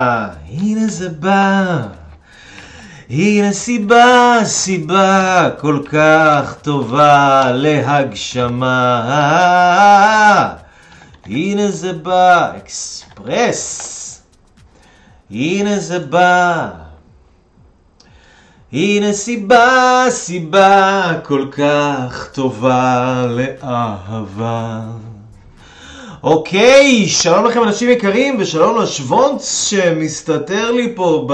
הנה זה בא, הנה סיבה, סיבה כל כך טובה להגשמה. הנה זה בא, אקספרס. הנה זה בא. הנה סיבה, סיבה כל כך טובה לאהבה. אוקיי, שלום לכם אנשים יקרים ושלום לשוונץ שמסתתר לי פה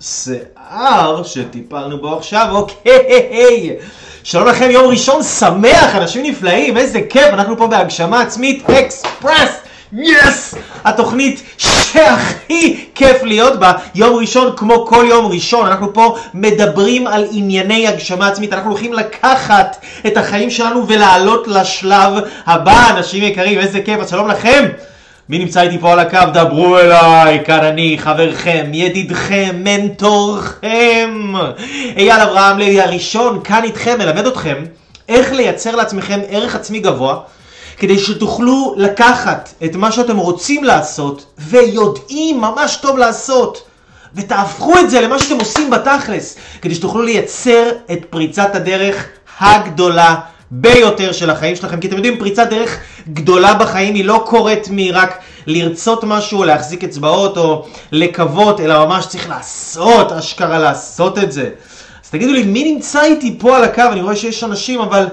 בשיער שטיפלנו בו עכשיו, אוקיי. שלום לכם, יום ראשון שמח, אנשים נפלאים, איזה כיף, אנחנו פה בהגשמה עצמית אקספרס. יס! התוכנית שהכי כיף להיות בה, יום ראשון כמו כל יום ראשון, אנחנו פה מדברים על ענייני הגשמה עצמית, אנחנו הולכים לקחת את החיים שלנו ולעלות לשלב הבא, אנשים יקרים, איזה כיף, אז שלום לכם! מי נמצא איתי פה על הקו? דברו אליי, כאן אני, חברכם, ידידכם, מנטורכם. אייל אברהם לוי הראשון, כאן איתכם, מלמד אתכם איך לייצר לעצמכם ערך עצמי גבוה. כדי שתוכלו לקחת את מה שאתם רוצים לעשות ויודעים ממש טוב לעשות. ותהפכו את זה למה שאתם עושים בתכלס כדי שתוכלו לייצר את פריצת הדרך הגדולה ביותר של החיים שלכם. כי אתם יודעים פריצת דרך גדולה בחיים היא לא קורית מרק לרצות משהו להחזיק אצבעות או לקוות אלא ממש צריך לעשות אשכרה לעשות את זה. אז תגידו לי מי נמצא איתי פה על הקו? אני רואה שיש אנשים אבל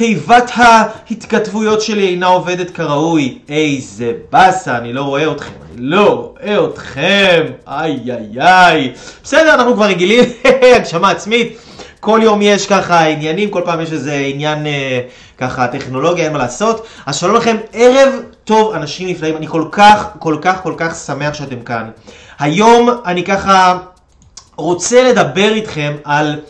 תיבת ההתכתבויות שלי אינה עובדת כראוי. איזה באסה, אני לא רואה אתכם, אני לא רואה אתכם. איי איי איי. בסדר, אנחנו כבר רגילים, הגשמה עצמית. כל יום יש ככה עניינים, כל פעם יש איזה עניין אה, ככה טכנולוגיה, אין מה לעשות. אז שלום לכם, ערב טוב, אנשים נפלאים. אני כל כך, כל כך, כל כך שמח שאתם כאן. היום אני ככה רוצה לדבר איתכם על...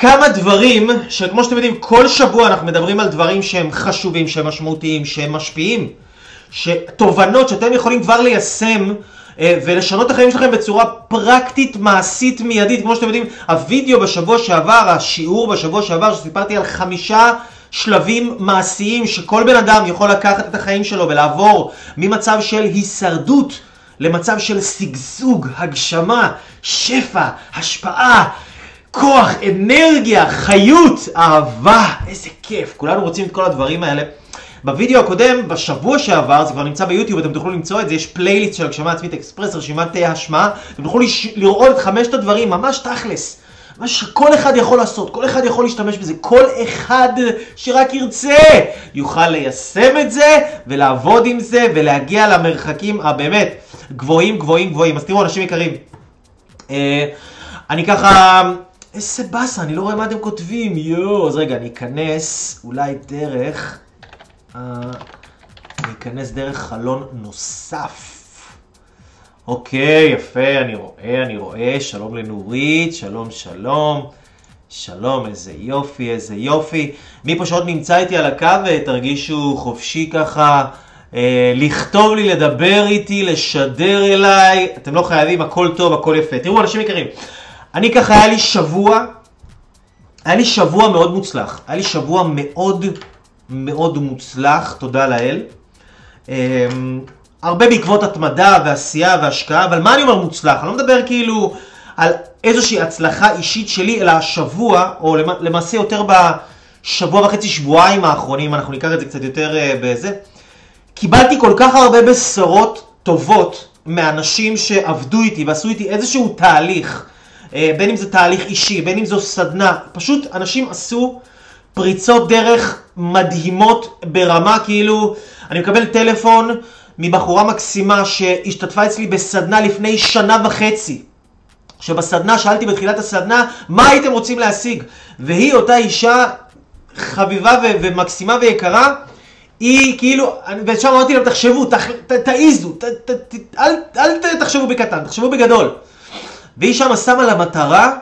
כמה דברים שכמו שאתם יודעים כל שבוע אנחנו מדברים על דברים שהם חשובים, שהם משמעותיים, שהם משפיעים, שתובנות שאתם יכולים כבר ליישם אה, ולשנות את החיים שלכם בצורה פרקטית, מעשית, מיידית. כמו שאתם יודעים, הווידאו בשבוע שעבר, השיעור בשבוע שעבר שסיפרתי על חמישה שלבים מעשיים שכל בן אדם יכול לקחת את החיים שלו ולעבור ממצב של הישרדות למצב של שגשוג, הגשמה, שפע, השפעה, כוח, אנרגיה, חיות, אהבה, איזה כיף. כולנו רוצים את כל הדברים האלה. בווידאו הקודם, בשבוע שעבר, זה כבר נמצא ביוטיוב, אתם תוכלו למצוא את זה, יש פלייליסט של הגשמה עצמית אקספרס, רשימת השמעה, אתם תוכלו לש... לראות את חמשת הדברים, ממש תכלס. מה שכל אחד יכול לעשות, כל אחד יכול להשתמש בזה, כל אחד שרק ירצה יוכל ליישם את זה ולעבוד עם זה ולהגיע למרחקים הבאמת גבוהים גבוהים גבוהים. אז תראו אנשים יקרים, אה, אני ככה איזה באסה, אני לא רואה מה אתם כותבים, יואו. אז רגע, אני אכנס אולי דרך... אה, אני אכנס דרך חלון נוסף. אוקיי, יפה, אני רואה, אני רואה. שלום לנורית, שלום, שלום. שלום, איזה יופי, איזה יופי. מי פה שעוד נמצא איתי על הקו, תרגישו חופשי ככה. אה, לכתוב לי, לדבר איתי, לשדר אליי, אתם לא חייבים, הכל טוב, הכל יפה. תראו, אנשים יקרים, אני ככה, היה לי שבוע, היה לי שבוע מאוד מוצלח. היה לי שבוע מאוד מאוד מוצלח, תודה לאל. Um, הרבה בעקבות התמדה ועשייה והשקעה, אבל מה אני אומר מוצלח? אני לא מדבר כאילו על איזושהי הצלחה אישית שלי, אלא השבוע, או למעשה יותר בשבוע וחצי, שבועיים האחרונים, אנחנו ניקח את זה קצת יותר uh, בזה. קיבלתי כל כך הרבה בשורות טובות מאנשים שעבדו איתי ועשו איתי איזשהו תהליך. אה, בין אם זה תהליך אישי, בין אם זו סדנה, פשוט אנשים עשו פריצות דרך מדהימות ברמה כאילו, אני מקבל טלפון מבחורה מקסימה שהשתתפה אצלי בסדנה לפני שנה וחצי. שבסדנה שאלתי בתחילת הסדנה, מה הייתם רוצים להשיג? והיא אותה אישה חביבה ו- ומקסימה ויקרה, היא כאילו, ושם אמרתי להם, תחשבו, תעיזו, ת, ת, ת, אל, אל תחשבו בקטן, תחשבו בגדול. והיא שמה שמה לה מטרה,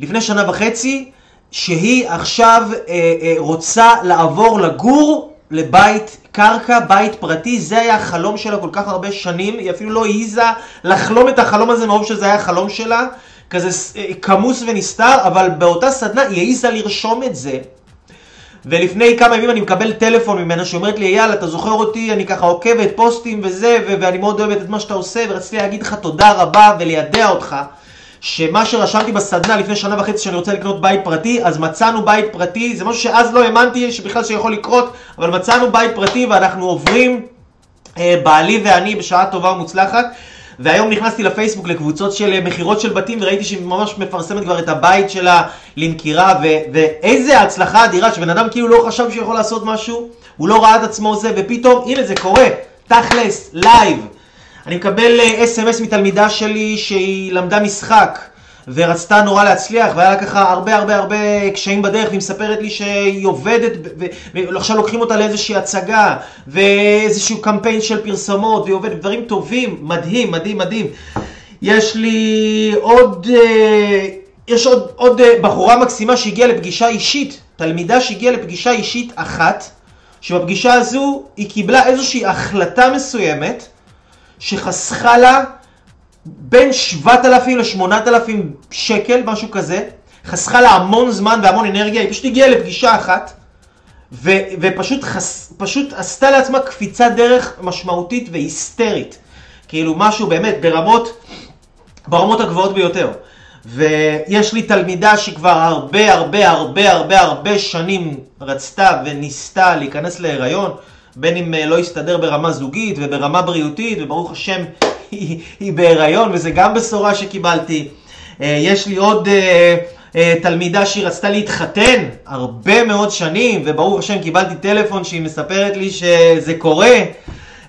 לפני שנה וחצי, שהיא עכשיו אה, אה, רוצה לעבור לגור לבית קרקע, בית פרטי, זה היה החלום שלה כל כך הרבה שנים, היא אפילו לא העיזה לחלום את החלום הזה מרוב שזה היה חלום שלה, כזה אה, כמוס ונסתר, אבל באותה סדנה היא העיזה לרשום את זה. ולפני כמה ימים אני מקבל טלפון ממנה שאומרת לי, אייל, אתה זוכר אותי, אני ככה עוקבת פוסטים וזה, ו- ואני מאוד אוהבת את מה שאתה עושה, ורציתי להגיד לך תודה רבה ולידע אותך, שמה שרשמתי בסדנה לפני שנה וחצי שאני רוצה לקנות בית פרטי, אז מצאנו בית פרטי, זה משהו שאז לא האמנתי שבכלל שיכול לקרות, אבל מצאנו בית פרטי ואנחנו עוברים, אה, בעלי ואני, בשעה טובה ומוצלחת. והיום נכנסתי לפייסבוק לקבוצות של אה, מכירות של בתים וראיתי שהיא ממש מפרסמת כבר את הבית שלה למכירה ו- ואיזה הצלחה אדירה שבן אדם כאילו לא חשב שהוא יכול לעשות משהו, הוא לא ראה את עצמו זה ופתאום הנה זה קורה, תכלס, live. אני מקבל אס.אם.אס מתלמידה שלי שהיא למדה משחק ורצתה נורא להצליח והיה לה ככה הרבה הרבה הרבה קשיים בדרך והיא מספרת לי שהיא עובדת ועכשיו לוקחים אותה לאיזושהי הצגה ואיזשהו קמפיין של פרסומות והיא עובדת דברים טובים, מדהים, מדהים, מדהים. יש לי עוד, אה, יש עוד, עוד אה, בחורה מקסימה שהגיעה לפגישה אישית, תלמידה שהגיעה לפגישה אישית אחת, שבפגישה הזו היא קיבלה איזושהי החלטה מסוימת שחסכה לה בין 7,000 ל-8,000 שקל, משהו כזה, חסכה לה המון זמן והמון אנרגיה, היא פשוט הגיעה לפגישה אחת, ו- ופשוט חס- פשוט עשתה לעצמה קפיצת דרך משמעותית והיסטרית. כאילו משהו באמת ברמות, ברמות הגבוהות ביותר. ויש לי תלמידה שכבר הרבה הרבה הרבה הרבה הרבה שנים רצתה וניסתה להיכנס להיריון, בין אם אה, לא יסתדר ברמה זוגית וברמה בריאותית, וברוך השם היא, היא בהיריון, וזה גם בשורה שקיבלתי. אה, יש לי עוד אה, תלמידה שהיא רצתה להתחתן הרבה מאוד שנים, וברוך השם קיבלתי טלפון שהיא מספרת לי שזה קורה.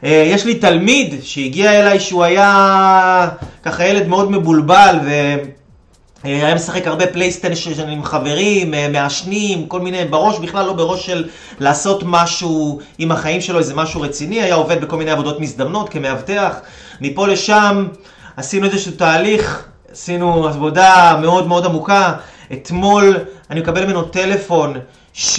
יש לי תלמיד שהגיע אליי שהוא היה ככה ילד מאוד מבולבל, ו... אה, היה משחק הרבה פלייסטיישן עם חברים, אה, מעשנים, כל מיני, בראש בכלל לא בראש של לעשות משהו עם החיים שלו, איזה משהו רציני, היה עובד בכל מיני עבודות מזדמנות כמאבטח. מפה לשם עשינו איזשהו תהליך, עשינו עבודה מאוד מאוד עמוקה. אתמול אני מקבל ממנו טלפון שהוא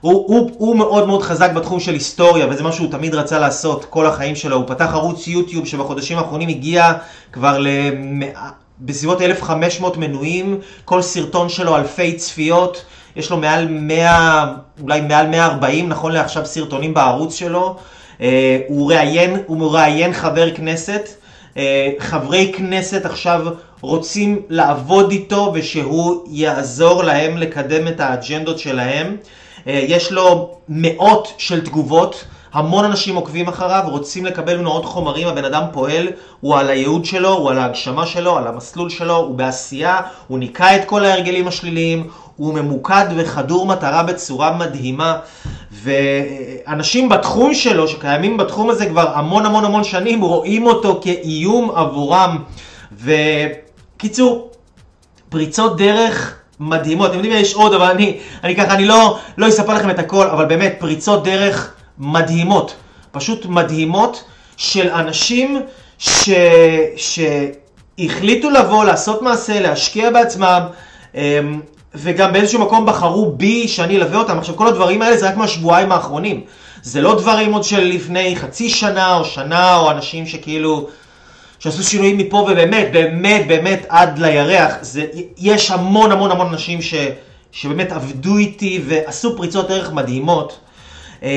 הוא, הוא מאוד מאוד חזק בתחום של היסטוריה, וזה מה שהוא תמיד רצה לעשות כל החיים שלו. הוא פתח ערוץ יוטיוב שבחודשים האחרונים הגיע כבר למאה... בסביבות 1,500 מנויים, כל סרטון שלו אלפי צפיות, יש לו מעל 100, אולי מעל 140 נכון לעכשיו סרטונים בערוץ שלו, אה, הוא ראיין, הוא מראיין חבר כנסת, אה, חברי כנסת עכשיו רוצים לעבוד איתו ושהוא יעזור להם לקדם את האג'נדות שלהם, אה, יש לו מאות של תגובות, המון אנשים עוקבים אחריו, רוצים לקבל ממנו עוד חומרים, הבן אדם פועל, הוא על הייעוד שלו, הוא על ההגשמה שלו, על המסלול שלו, הוא בעשייה, הוא ניקה את כל ההרגלים השליליים, הוא ממוקד וחדור מטרה בצורה מדהימה, ואנשים בתחום שלו, שקיימים בתחום הזה כבר המון המון המון שנים, רואים אותו כאיום עבורם. וקיצור, פריצות דרך מדהימות. אתם יודעים, יש עוד, אבל אני, אני ככה, אני לא, לא אספר לכם את הכל, אבל באמת, פריצות דרך מדהימות, פשוט מדהימות, של אנשים ש... שהחליטו לבוא, לעשות מעשה, להשקיע בעצמם, אמ, וגם באיזשהו מקום בחרו בי שאני אלווה אותם. עכשיו, כל הדברים האלה זה רק מהשבועיים האחרונים. זה לא דברים עוד של לפני חצי שנה או שנה, או אנשים שכאילו... שעשו שינויים מפה, ובאמת, באמת, באמת עד לירח. זה, יש המון המון המון אנשים ש, שבאמת עבדו איתי ועשו פריצות ערך מדהימות. אמ,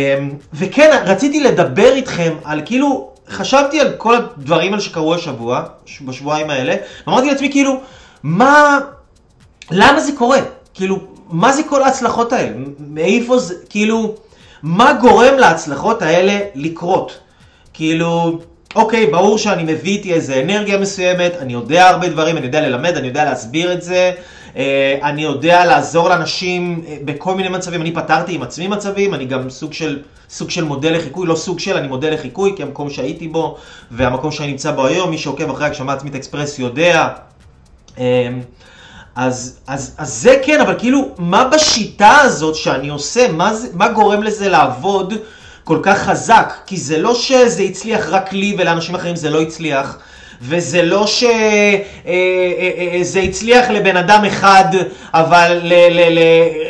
וכן, רציתי לדבר איתכם על כאילו, חשבתי על כל הדברים האלה שקרו השבוע, בשבועיים האלה, ואמרתי לעצמי כאילו, מה, למה זה קורה? כאילו, מה זה כל ההצלחות האלה? מאיפה זה, כאילו, מה גורם להצלחות האלה לקרות? כאילו, אוקיי, ברור שאני מביא איתי איזה אנרגיה מסוימת, אני יודע הרבה דברים, אני יודע ללמד, אני יודע להסביר את זה, אני יודע לעזור לאנשים אה, בכל מיני מצבים, אני פתרתי עם עצמי מצבים, אני גם סוג של, סוג של מודל לחיקוי, לא סוג של, אני מודל לחיקוי, כי המקום שהייתי בו והמקום שאני נמצא בו היום, מי שעוקב אחרי הגשמה עצמית אקספרס יודע. אה, אז, אז, אז זה כן, אבל כאילו, מה בשיטה הזאת שאני עושה, מה, זה, מה גורם לזה לעבוד כל כך חזק? כי זה לא שזה הצליח רק לי ולאנשים אחרים זה לא הצליח, וזה לא שזה אה, אה, אה, הצליח לבן אדם אחד, אבל ל, ל, ל,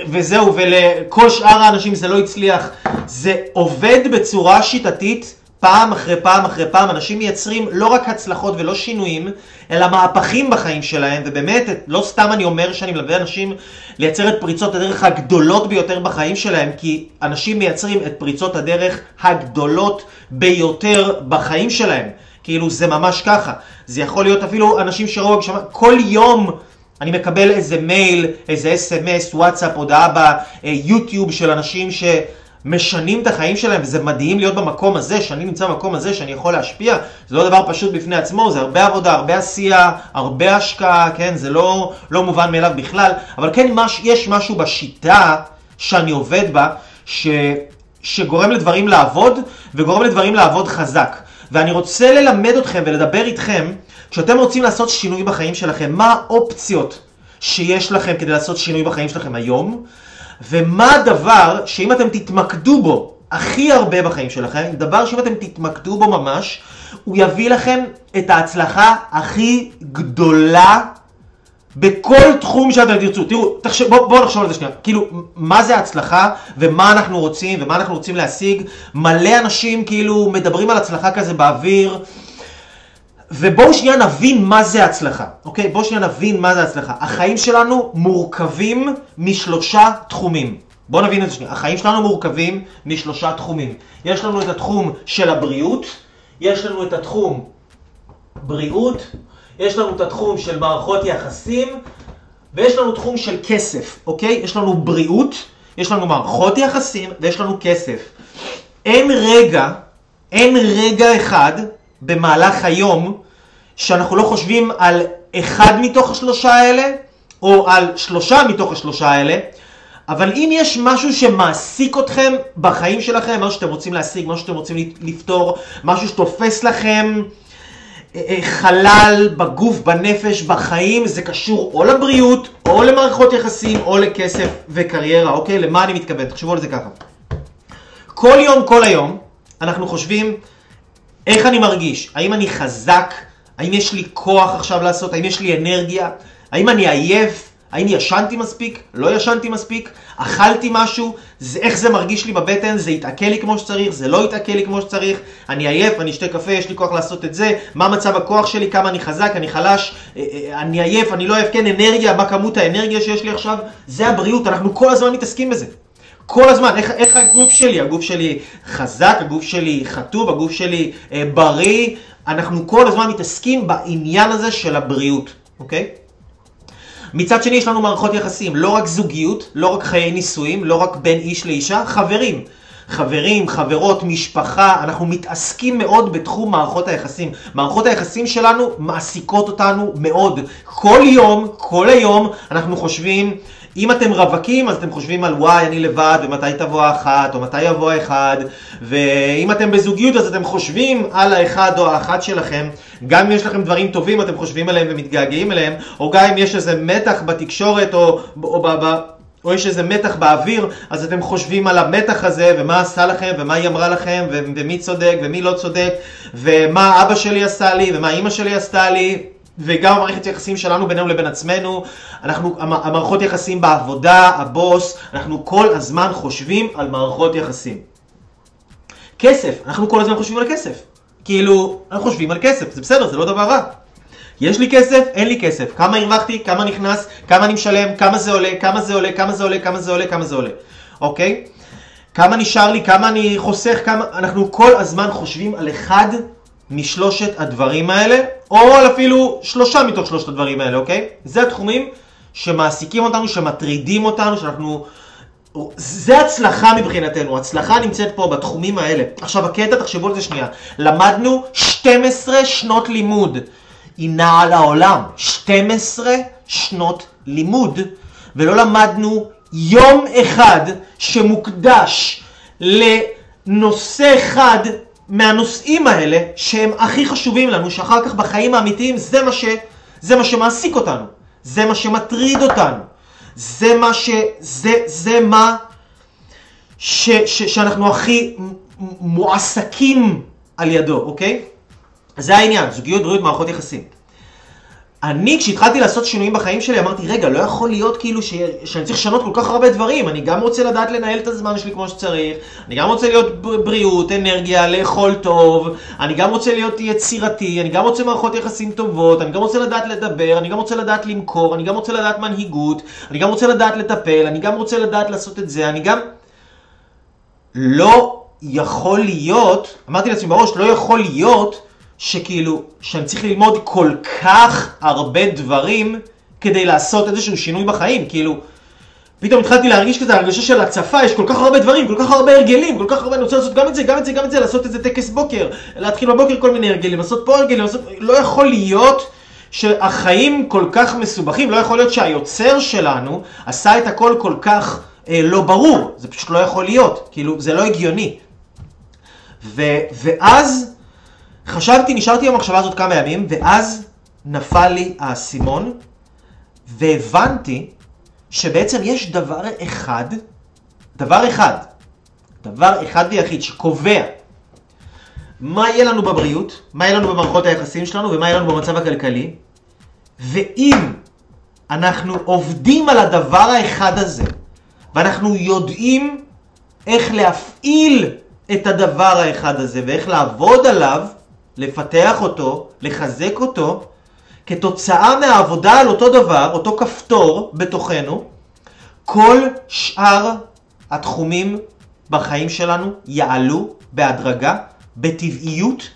וזהו, ולכל שאר האנשים זה לא הצליח. זה עובד בצורה שיטתית פעם אחרי פעם אחרי פעם אנשים מייצרים לא רק הצלחות ולא שינויים, אלא מהפכים בחיים שלהם, ובאמת, לא סתם אני אומר שאני מלווה אנשים לייצר את פריצות הדרך הגדולות ביותר בחיים שלהם, כי אנשים מייצרים את פריצות הדרך הגדולות ביותר בחיים שלהם. כאילו זה ממש ככה. זה יכול להיות אפילו אנשים שראו הגשמה, כל יום אני מקבל איזה מייל, איזה אס.אם.אס, וואטסאפ, הודעה ביוטיוב של אנשים ש... משנים את החיים שלהם, וזה מדהים להיות במקום הזה, שאני נמצא במקום הזה, שאני יכול להשפיע, זה לא דבר פשוט בפני עצמו, זה הרבה עבודה, הרבה עשייה, הרבה השקעה, כן, זה לא, לא מובן מאליו בכלל, אבל כן, מש, יש משהו בשיטה שאני עובד בה, ש, שגורם לדברים לעבוד, וגורם לדברים לעבוד חזק. ואני רוצה ללמד אתכם ולדבר איתכם, כשאתם רוצים לעשות שינוי בחיים שלכם, מה האופציות שיש לכם כדי לעשות שינוי בחיים שלכם היום, ומה הדבר שאם אתם תתמקדו בו הכי הרבה בחיים שלכם, דבר שאם אתם תתמקדו בו ממש, הוא יביא לכם את ההצלחה הכי גדולה בכל תחום שאתם תרצו. תראו, תחשב, בואו בוא נחשוב על זה שנייה. כאילו, מה זה הצלחה ומה אנחנו רוצים ומה אנחנו רוצים להשיג. מלא אנשים כאילו מדברים על הצלחה כזה באוויר. ובואו שנייה נבין מה זה הצלחה, אוקיי? בואו שנייה נבין מה זה הצלחה. החיים שלנו מורכבים משלושה תחומים. בואו נבין את זה שנייה. החיים שלנו מורכבים משלושה תחומים. יש לנו את התחום של הבריאות, יש לנו את התחום בריאות, יש לנו את התחום של מערכות יחסים, ויש לנו תחום של כסף, אוקיי? יש לנו בריאות, יש לנו מערכות יחסים, ויש לנו כסף. אין רגע, אין רגע אחד במהלך היום שאנחנו לא חושבים על אחד מתוך השלושה האלה, או על שלושה מתוך השלושה האלה, אבל אם יש משהו שמעסיק אתכם בחיים שלכם, משהו שאתם רוצים להשיג, משהו שאתם רוצים לפתור, משהו שתופס לכם חלל בגוף, בנפש, בחיים, זה קשור או לבריאות, או למערכות יחסים, או לכסף וקריירה, אוקיי? למה אני מתכוון? תחשבו על זה ככה. כל יום, כל היום, אנחנו חושבים איך אני מרגיש? האם אני חזק? האם יש לי כוח עכשיו לעשות? האם יש לי אנרגיה? האם אני עייף? האם ישנתי מספיק? לא ישנתי מספיק? אכלתי משהו? זה, איך זה מרגיש לי בבטן? זה יתעכל לי כמו שצריך? זה לא יתעכל לי כמו שצריך? אני עייף? אני אשתה קפה? יש לי כוח לעשות את זה? מה מצב הכוח שלי? כמה אני חזק? אני חלש? אה, אה, אני עייף? אני לא עייף? כן, אנרגיה? מה כמות האנרגיה שיש לי עכשיו? זה הבריאות, אנחנו כל הזמן מתעסקים בזה. כל הזמן, איך, איך הגוף שלי, הגוף שלי חזק, הגוף שלי חטוב, הגוף שלי אה, בריא, אנחנו כל הזמן מתעסקים בעניין הזה של הבריאות, אוקיי? מצד שני יש לנו מערכות יחסים, לא רק זוגיות, לא רק חיי נישואים, לא רק בין איש לאישה, חברים. חברים, חברות, משפחה, אנחנו מתעסקים מאוד בתחום מערכות היחסים. מערכות היחסים שלנו מעסיקות אותנו מאוד. כל יום, כל היום, אנחנו חושבים אם אתם רווקים, אז אתם חושבים על וואי, אני לבד, ומתי תבוא האחת, או מתי יבוא האחד, ואם אתם בזוגיות, אז אתם חושבים על האחד או האחת שלכם. גם אם יש לכם דברים טובים, אתם חושבים עליהם ומתגעגעים אליהם, או גם אם יש איזה מתח בתקשורת, או, או, או, או, או יש איזה מתח באוויר, אז אתם חושבים על המתח הזה, ומה עשה לכם, ומה היא אמרה לכם, ומי צודק, ומי לא צודק, ומה אבא שלי עשה לי, ומה אימא שלי עשתה לי. וגם המערכת יחסים שלנו בינינו לבין עצמנו, אנחנו, המערכות יחסים בעבודה, הבוס, אנחנו כל הזמן חושבים על מערכות יחסים. כסף, אנחנו כל הזמן חושבים על כסף. כאילו, אנחנו חושבים על כסף, זה בסדר, זה לא דבר רע. יש לי כסף, אין לי כסף. כמה הרווחתי, כמה נכנס, כמה אני משלם, כמה זה עולה, כמה זה עולה, כמה זה עולה, כמה זה עולה, כמה זה עולה. אוקיי? כמה נשאר לי, כמה אני חוסך, כמה... אנחנו כל הזמן חושבים על אחד משלושת הדברים האלה, או על אפילו שלושה מתוך שלושת הדברים האלה, אוקיי? זה התחומים שמעסיקים אותנו, שמטרידים אותנו, שאנחנו... זה הצלחה מבחינתנו, הצלחה נמצאת פה בתחומים האלה. עכשיו הקטע, תחשבו על זה שנייה, למדנו 12 שנות לימוד. היא נעה לעולם, 12 שנות לימוד, ולא למדנו יום אחד שמוקדש לנושא אחד מהנושאים האלה שהם הכי חשובים לנו, שאחר כך בחיים האמיתיים זה מה, ש, זה מה שמעסיק אותנו, זה מה שמטריד אותנו, זה מה ש... זה, זה מה ש, ש, שאנחנו הכי מועסקים על ידו, אוקיי? זה העניין, זוגיות, בריאות, מערכות יחסים. אני, כשהתחלתי לעשות שינויים בחיים שלי, אמרתי, רגע, לא יכול להיות כאילו ש... שאני צריך לשנות כל כך הרבה דברים. אני גם רוצה לדעת לנהל את הזמן שלי כמו שצריך, אני גם רוצה להיות בריאות, אנרגיה, לאכול טוב, אני גם רוצה להיות יצירתי, אני גם רוצה מערכות יחסים טובות, אני גם רוצה לדעת לדבר, אני גם רוצה לדעת למכור, אני גם רוצה לדעת מנהיגות, אני גם רוצה לדעת לטפל, אני גם רוצה לדעת לעשות את זה, אני גם... לא יכול להיות, אמרתי לעצמי בראש, לא יכול להיות שכאילו, שאני צריך ללמוד כל כך הרבה דברים כדי לעשות איזשהו שינוי בחיים, כאילו, פתאום התחלתי להרגיש כזה הרגשה של הצפה, יש כל כך הרבה דברים, כל כך הרבה הרגלים, כל כך הרבה, אני רוצה לעשות גם את זה, גם את זה, גם את זה, לעשות איזה טקס בוקר, להתחיל בבוקר כל מיני הרגלים, לעשות פה הרגלים, לעשות... לא יכול להיות שהחיים כל כך מסובכים, לא יכול להיות שהיוצר שלנו עשה את הכל כל כך אה, לא ברור, זה פשוט לא יכול להיות, כאילו, זה לא הגיוני. ו, ואז חשבתי, נשארתי עם המחשבה הזאת כמה ימים, ואז נפל לי האסימון, והבנתי שבעצם יש דבר אחד, דבר אחד, דבר אחד ויחיד שקובע מה יהיה לנו בבריאות, מה יהיה לנו במערכות היחסים שלנו ומה יהיה לנו במצב הכלכלי, ואם אנחנו עובדים על הדבר האחד הזה, ואנחנו יודעים איך להפעיל את הדבר האחד הזה ואיך לעבוד עליו, לפתח אותו, לחזק אותו, כתוצאה מהעבודה על אותו דבר, אותו כפתור בתוכנו, כל שאר התחומים בחיים שלנו יעלו בהדרגה, בטבעיות,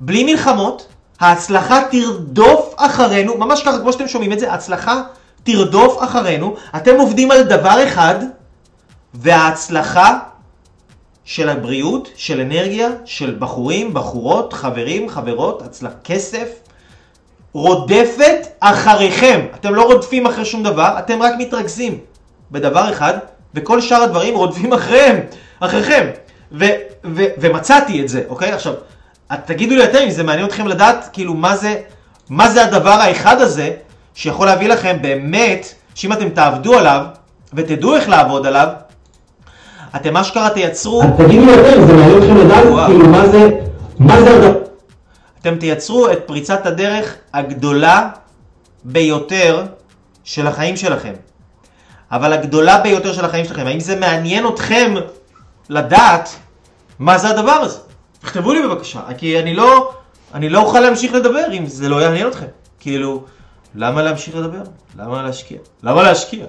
בלי מלחמות, ההצלחה תרדוף אחרינו, ממש ככה כמו שאתם שומעים את זה, ההצלחה תרדוף אחרינו, אתם עובדים על דבר אחד, וההצלחה של הבריאות, של אנרגיה, של בחורים, בחורות, חברים, חברות, הצלח, כסף, רודפת אחריכם. אתם לא רודפים אחרי שום דבר, אתם רק מתרכזים בדבר אחד, וכל שאר הדברים רודפים אחריהם, אחריכם. ו- ו- ומצאתי את זה, אוקיי? עכשיו, תגידו לי אתם אם זה מעניין אתכם לדעת, כאילו, מה זה, מה זה הדבר האחד הזה, שיכול להביא לכם באמת, שאם אתם תעבדו עליו, ותדעו איך לעבוד עליו, אתם אשכרה תייצרו... תגידו לי אתם, זה מעניין אתכם לדעת, כאילו, מה זה, מה זה הדבר... אתם תייצרו את פריצת הדרך הגדולה ביותר של החיים שלכם. אבל הגדולה ביותר של החיים שלכם, האם זה מעניין אתכם לדעת מה זה הדבר הזה? תכתבו לי בבקשה, כי אני לא, אני לא אוכל להמשיך לדבר אם זה לא יעניין אתכם. כאילו, למה להמשיך לדבר? למה להשקיע? למה להשקיע?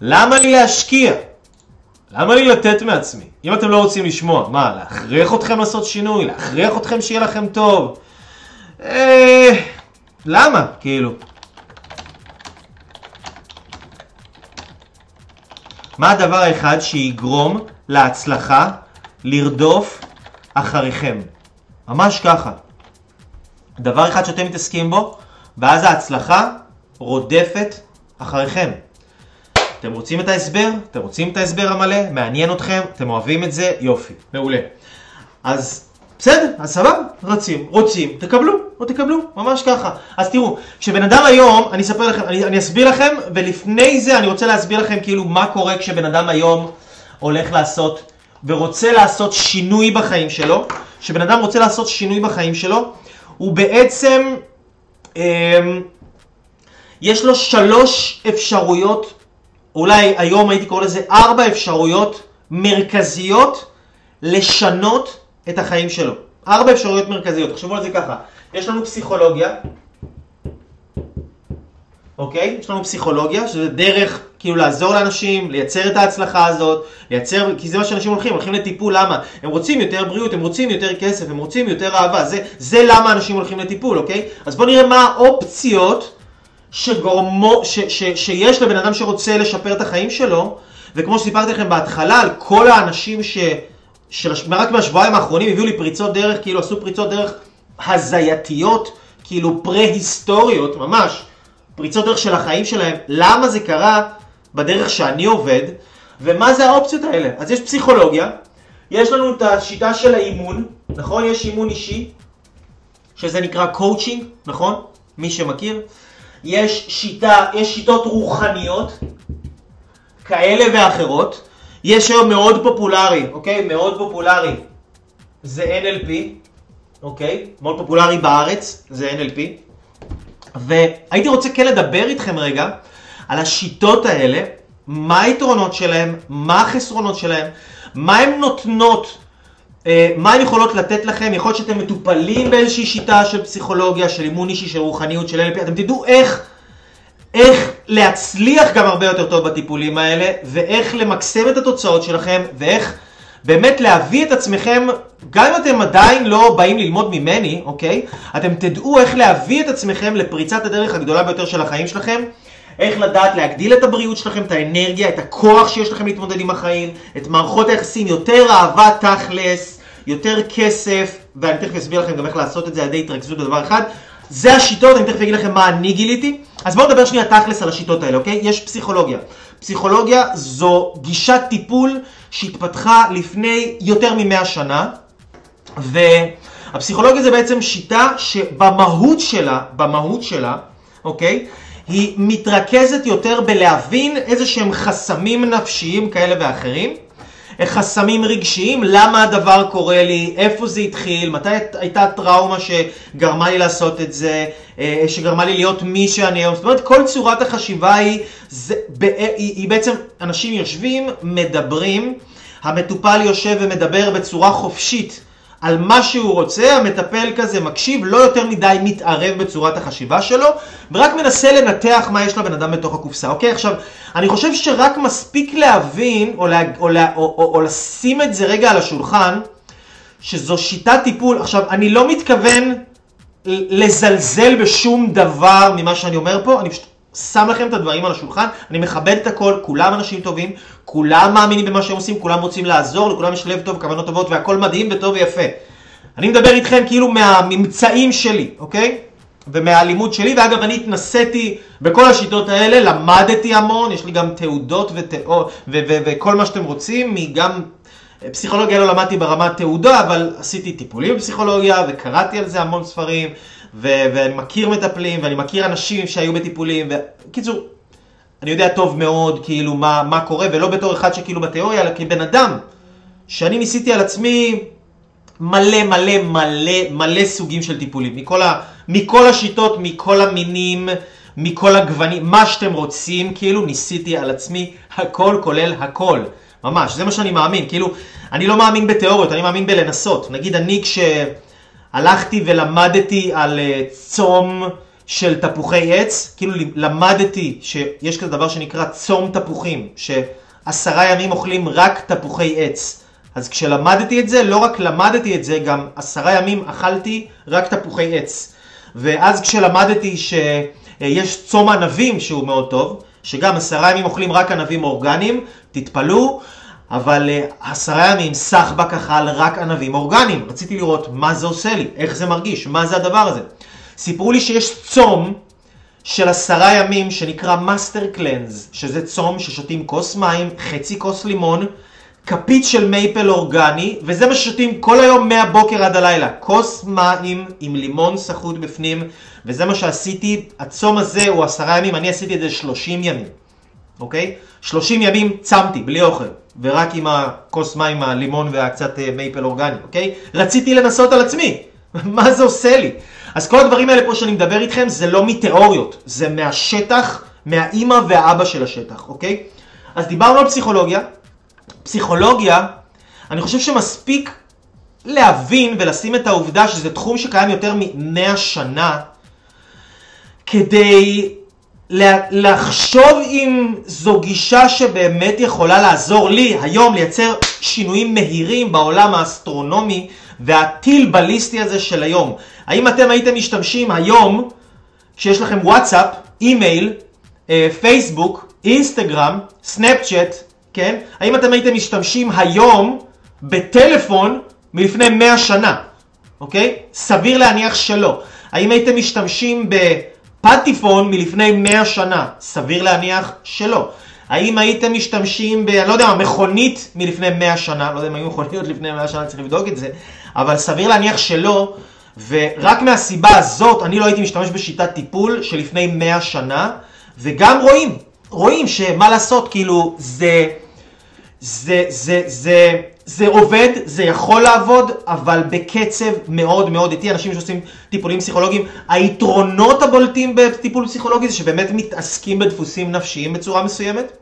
למה לי להשקיע? למה לי לתת מעצמי? אם אתם לא רוצים לשמוע, מה, להכריח אתכם לעשות שינוי? להכריח אתכם שיהיה לכם טוב? אה... למה? כאילו. מה הדבר האחד שיגרום להצלחה לרדוף אחריכם? ממש ככה. דבר אחד שאתם מתעסקים בו, ואז ההצלחה רודפת אחריכם. אתם רוצים את ההסבר? אתם רוצים את ההסבר המלא? מעניין אתכם? אתם אוהבים את זה? יופי, מעולה. אז בסדר, אז סבבה, רצים, רוצים, תקבלו, או תקבלו, ממש ככה. אז תראו, כשבן אדם היום, אני אספר לכם, אני, אני אסביר לכם, ולפני זה אני רוצה להסביר לכם כאילו מה קורה כשבן אדם היום הולך לעשות, ורוצה לעשות שינוי בחיים שלו. כשבן אדם רוצה לעשות שינוי בחיים שלו, הוא בעצם, אה, יש לו שלוש אפשרויות אולי היום הייתי קורא לזה ארבע אפשרויות מרכזיות לשנות את החיים שלו. ארבע אפשרויות מרכזיות, תחשבו על זה ככה. יש לנו פסיכולוגיה, אוקיי? יש לנו פסיכולוגיה, שזה דרך כאילו לעזור לאנשים, לייצר את ההצלחה הזאת, לייצר, כי זה מה שאנשים הולכים, הולכים לטיפול, למה? הם רוצים יותר בריאות, הם רוצים יותר כסף, הם רוצים יותר אהבה, זה, זה למה אנשים הולכים לטיפול, אוקיי? אז בואו נראה מה האופציות שגורמו, ש, ש, שיש לבן אדם שרוצה לשפר את החיים שלו, וכמו שסיפרתי לכם בהתחלה, על כל האנשים ש... של, רק מהשבועיים האחרונים הביאו לי פריצות דרך, כאילו עשו פריצות דרך הזייתיות, כאילו פרה-היסטוריות, ממש, פריצות דרך של החיים שלהם. למה זה קרה בדרך שאני עובד, ומה זה האופציות האלה? אז יש פסיכולוגיה, יש לנו את השיטה של האימון, נכון? יש אימון אישי, שזה נקרא קואוצ'ינג, נכון? מי שמכיר. יש שיטה, יש שיטות רוחניות כאלה ואחרות. יש היום מאוד פופולרי, אוקיי? מאוד פופולרי. זה NLP, אוקיי? מאוד פופולרי בארץ, זה NLP. והייתי רוצה כן לדבר איתכם רגע על השיטות האלה, מה היתרונות שלהם, מה החסרונות שלהם, מה הן נותנות, מה הן יכולות לתת לכם, יכול להיות שאתם מטופלים באיזושהי שיטה של פסיכולוגיה, של אימון אישי, של רוחניות, של LP, אתם תדעו איך, איך להצליח גם הרבה יותר טוב בטיפולים האלה, ואיך למקסם את התוצאות שלכם, ואיך באמת להביא את עצמכם, גם אם אתם עדיין לא באים ללמוד ממני, אוקיי? אתם תדעו איך להביא את עצמכם לפריצת הדרך הגדולה ביותר של החיים שלכם. איך לדעת להגדיל את הבריאות שלכם, את האנרגיה, את הכוח שיש לכם להתמודד עם החיים, את מערכות היחסים, יותר אהבה תכלס, יותר כסף, ואני תכף אסביר לכם גם איך לעשות את זה על ידי התרכזות בדבר אחד. זה השיטות, אני תכף אגיד לכם מה אני גיליתי. אז בואו נדבר שנייה תכלס על השיטות האלה, אוקיי? יש פסיכולוגיה. פסיכולוגיה זו גישת טיפול שהתפתחה לפני יותר ממאה שנה, והפסיכולוגיה זה בעצם שיטה שבמהות שלה, במהות שלה, אוקיי? היא מתרכזת יותר בלהבין איזה שהם חסמים נפשיים כאלה ואחרים, חסמים רגשיים, למה הדבר קורה לי, איפה זה התחיל, מתי הייתה טראומה שגרמה לי לעשות את זה, אה, שגרמה לי להיות מי שאני היום. זאת אומרת, כל צורת החשיבה היא, זה, היא, היא בעצם, אנשים יושבים, מדברים, המטופל יושב ומדבר בצורה חופשית על מה שהוא רוצה, המטפל כזה מקשיב, לא יותר מדי מתערב בצורת החשיבה שלו, ורק מנסה לנתח מה יש לבן אדם בתוך הקופסה. אוקיי, עכשיו, אני חושב שרק מספיק להבין, או, לה, או, לה, או, או, או לשים את זה רגע על השולחן, שזו שיטת טיפול. עכשיו, אני לא מתכוון לזלזל בשום דבר ממה שאני אומר פה, אני פשוט שם לכם את הדברים על השולחן, אני מכבד את הכל, כולם אנשים טובים, כולם מאמינים במה שהם עושים, כולם רוצים לעזור, לכולם יש לב טוב, כוונות טובות והכל מדהים וטוב ויפה. אני מדבר איתכם כאילו מהממצאים שלי, אוקיי? ומהלימוד שלי, ואגב אני התנסיתי בכל השיטות האלה, למדתי המון, יש לי גם תעודות ותאו, וכל מה שאתם רוצים, גם פסיכולוגיה לא למדתי ברמת תעודה, אבל עשיתי טיפולים בפסיכולוגיה וקראתי על זה המון ספרים. ו- ואני מכיר מטפלים, ואני מכיר אנשים שהיו בטיפולים, בקיצור, אני יודע טוב מאוד כאילו מה, מה קורה, ולא בתור אחד שכאילו בתיאוריה, אלא כבן אדם, שאני ניסיתי על עצמי מלא מלא מלא מלא סוגים של טיפולים, מכל, ה, מכל השיטות, מכל המינים, מכל הגוונים, מה שאתם רוצים, כאילו ניסיתי על עצמי הכל כולל הכל. ממש, זה מה שאני מאמין, כאילו, אני לא מאמין בתיאוריות, אני מאמין בלנסות. נגיד אני כש... הלכתי ולמדתי על אה, צום של תפוחי עץ, כאילו למדתי שיש כזה דבר שנקרא צום תפוחים, שעשרה ימים אוכלים רק תפוחי עץ. אז כשלמדתי את זה, לא רק למדתי את זה, גם עשרה ימים אכלתי רק תפוחי עץ. ואז כשלמדתי שיש צום ענבים שהוא מאוד טוב, שגם עשרה ימים אוכלים רק ענבים אורגניים, תתפלאו, אבל אה, עשרה ימים סחבק אכל רק ענבים אורגניים. רציתי לראות מה זה עושה לי, איך זה מרגיש, מה זה הדבר הזה. סיפרו לי שיש צום של עשרה ימים שנקרא master cleanse, שזה צום ששותים כוס מים, חצי כוס לימון, כפית של מייפל אורגני, וזה מה ששותים כל היום מהבוקר עד הלילה. כוס מים עם לימון סחוט בפנים, וזה מה שעשיתי. הצום הזה הוא עשרה ימים, אני עשיתי את זה שלושים ימים, אוקיי? שלושים ימים צמתי, בלי אוכל. ורק עם הכוס מים, הלימון והקצת אה, מייפל אורגני, אוקיי? רציתי לנסות על עצמי, מה זה עושה לי? אז כל הדברים האלה פה שאני מדבר איתכם זה לא מתיאוריות, זה מהשטח, מהאימא והאבא של השטח, אוקיי? אז דיברנו על פסיכולוגיה. פסיכולוגיה, אני חושב שמספיק להבין ולשים את העובדה שזה תחום שקיים יותר מ-100 שנה כדי לחשוב אם זו גישה שבאמת יכולה לעזור לי היום לייצר שינויים מהירים בעולם האסטרונומי והטיל בליסטי הזה של היום. האם אתם הייתם משתמשים היום, שיש לכם וואטסאפ, אימייל, אה, פייסבוק, אינסטגרם, סנאפצ'אט, כן? האם אתם הייתם משתמשים היום בטלפון מלפני 100 שנה, אוקיי? סביר להניח שלא. האם הייתם משתמשים ב... פטיפון מלפני 100 שנה, סביר להניח שלא. האם הייתם משתמשים ב... אני לא יודע, מכונית מלפני 100 שנה, לא יודע אם היו מכוניות לפני 100 שנה, צריך לבדוק את זה, אבל סביר להניח שלא, ורק מהסיבה הזאת אני לא הייתי משתמש בשיטת טיפול שלפני 100 שנה, וגם רואים, רואים שמה לעשות, כאילו, זה, זה, זה, זה, זה עובד, זה יכול לעבוד, אבל בקצב מאוד מאוד איטי. אנשים שעושים טיפולים פסיכולוגיים, היתרונות הבולטים בטיפול פסיכולוגי זה שבאמת מתעסקים בדפוסים נפשיים בצורה מסוימת.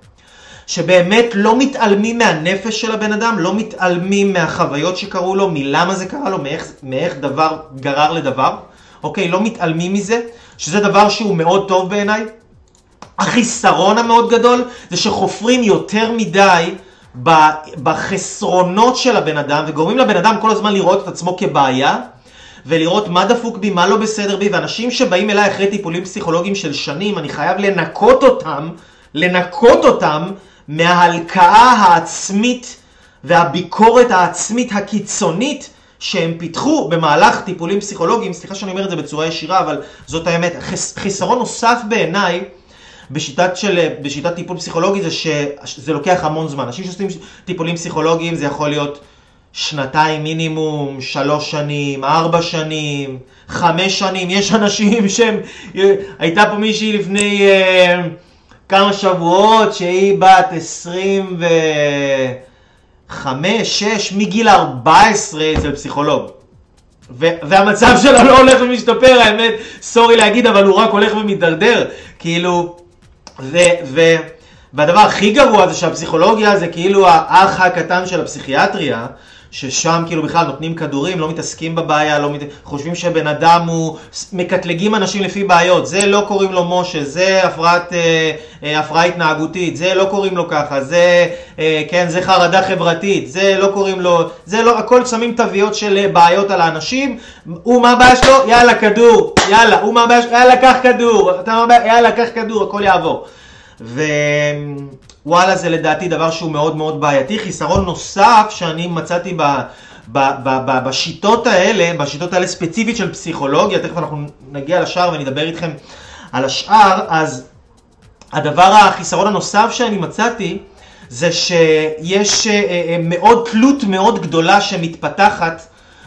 שבאמת לא מתעלמים מהנפש של הבן אדם, לא מתעלמים מהחוויות שקרו לו, מלמה זה קרה לו, מאיך, מאיך דבר גרר לדבר, אוקיי? לא מתעלמים מזה, שזה דבר שהוא מאוד טוב בעיניי. החיסרון המאוד גדול זה שחופרים יותר מדי בחסרונות של הבן אדם וגורמים לבן אדם כל הזמן לראות את עצמו כבעיה ולראות מה דפוק בי, מה לא בסדר בי, ואנשים שבאים אליי אחרי טיפולים פסיכולוגיים של שנים, אני חייב לנקות אותם, לנקות אותם מההלקאה העצמית והביקורת העצמית הקיצונית שהם פיתחו במהלך טיפולים פסיכולוגיים, סליחה שאני אומר את זה בצורה ישירה, אבל זאת האמת. חיסרון נוסף בעיניי בשיטת, של, בשיטת טיפול פסיכולוגי זה שזה לוקח המון זמן. אנשים שעושים טיפולים פסיכולוגיים זה יכול להיות שנתיים מינימום, שלוש שנים, ארבע שנים, חמש שנים. יש אנשים שהם... הייתה פה מישהי לפני uh, כמה שבועות שהיא בת עשרים וחמש, שש, מגיל ארבע עשרה אצל פסיכולוג. והמצב שלה לא הולך ומשתפר, האמת, סורי להגיד, אבל הוא רק הולך ומידרדר. כאילו, ו, ו, והדבר הכי גרוע זה שהפסיכולוגיה זה כאילו האח הקטן של הפסיכיאטריה, ששם כאילו בכלל נותנים כדורים, לא מתעסקים בבעיה, לא מת... חושבים שבן אדם הוא... מקטלגים אנשים לפי בעיות, זה לא קוראים לו משה, זה הפרעת, אה, אה, הפרעה התנהגותית, זה לא קוראים לו ככה, זה, אה, כן, זה חרדה חברתית, זה לא קוראים לו, זה לא, הכל שמים תוויות של בעיות על האנשים, הוא מה הבעיה שלו? יאללה כדור, יאללה, הוא מה הבעיה שלו? יאללה קח כדור, אתה מה הבעיה? יאללה קח כדור, הכל יעבור. ו... וואלה זה לדעתי דבר שהוא מאוד מאוד בעייתי. חיסרון נוסף שאני מצאתי ב, ב, ב, ב, בשיטות האלה, בשיטות האלה ספציפית של פסיכולוגיה, תכף אנחנו נגיע לשאר ונדבר איתכם על השאר, אז הדבר, החיסרון הנוסף שאני מצאתי זה שיש אה, אה, מאוד תלות מאוד גדולה שמתפתחת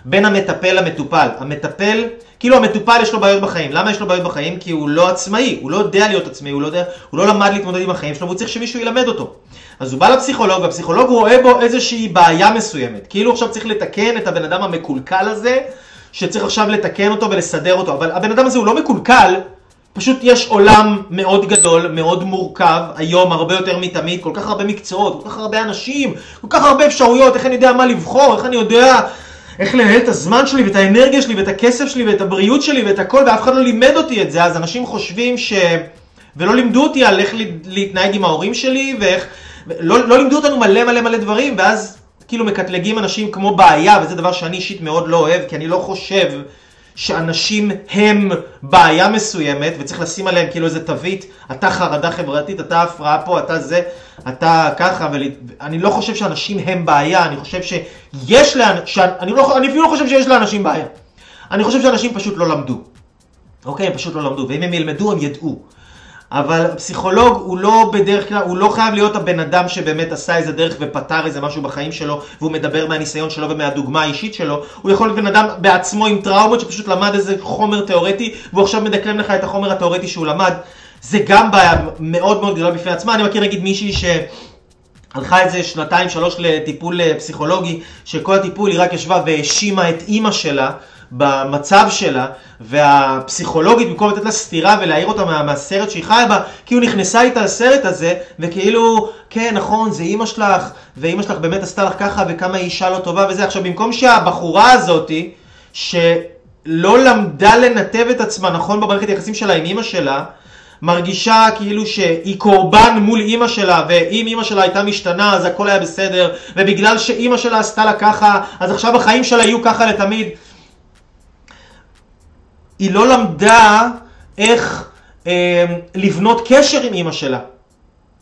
בין המטפל למטופל. המטפל... כאילו המטופל יש לו בעיות בחיים. למה יש לו בעיות בחיים? כי הוא לא עצמאי, הוא לא יודע להיות עצמאי, הוא לא, יודע, הוא לא למד להתמודד עם החיים שלו, והוא צריך שמישהו ילמד אותו. אז הוא בא לפסיכולוג, והפסיכולוג רואה בו איזושהי בעיה מסוימת. כאילו עכשיו צריך לתקן את הבן אדם המקולקל הזה, שצריך עכשיו לתקן אותו ולסדר אותו. אבל הבן אדם הזה הוא לא מקולקל, פשוט יש עולם מאוד גדול, מאוד מורכב, היום הרבה יותר מתמיד, כל כך הרבה מקצועות, כל כך הרבה אנשים, כל כך הרבה אפשרויות, איך אני יודע מה לבחור, איך אני יודע איך לנהל את הזמן שלי ואת האנרגיה שלי ואת הכסף שלי ואת הבריאות שלי ואת הכל ואף אחד לא לימד אותי את זה. אז אנשים חושבים ש... ולא לימדו אותי על איך להתנהג עם ההורים שלי ואיך... לא, לא לימדו אותנו מלא מלא מלא דברים ואז כאילו מקטלגים אנשים כמו בעיה וזה דבר שאני אישית מאוד לא אוהב כי אני לא חושב שאנשים הם בעיה מסוימת וצריך לשים עליהם כאילו איזה תווית, אתה חרדה חברתית, אתה הפרעה פה, אתה זה, אתה ככה, ואני לא חושב שאנשים הם בעיה, אני חושב שיש לאנשים, אני, לא, אני אפילו לא חושב שיש לאנשים בעיה. אני חושב שאנשים פשוט לא למדו. אוקיי, הם פשוט לא למדו, ואם הם ילמדו הם ידעו. אבל פסיכולוג הוא לא בדרך כלל, הוא לא חייב להיות הבן אדם שבאמת עשה איזה דרך ופתר איזה משהו בחיים שלו והוא מדבר מהניסיון שלו ומהדוגמה האישית שלו, הוא יכול להיות בן אדם בעצמו עם טראומות שפשוט למד איזה חומר תיאורטי והוא עכשיו מדקלם לך את החומר התיאורטי שהוא למד. זה גם בעיה מאוד מאוד גדולה בפני עצמה, אני מכיר נגיד מישהי ש... הלכה איזה שנתיים שלוש לטיפול אה, פסיכולוגי, שכל הטיפול היא רק ישבה והאשימה את אימא שלה במצב שלה, והפסיכולוגית במקום לתת לה סטירה ולהעיר אותה מה, מהסרט שהיא חיה בה, כאילו נכנסה איתה לסרט הזה, וכאילו, כן נכון זה אימא שלך, ואימא שלך באמת עשתה לך ככה, וכמה היא אישה לא טובה וזה, עכשיו במקום שהבחורה הזאתי, שלא למדה לנתב את עצמה נכון במערכת היחסים שלה עם אימא שלה, מרגישה כאילו שהיא קורבן מול אימא שלה, ואם אימא שלה הייתה משתנה אז הכל היה בסדר, ובגלל שאימא שלה עשתה לה ככה, אז עכשיו החיים שלה יהיו ככה לתמיד. היא לא למדה איך אה, לבנות קשר עם אימא שלה.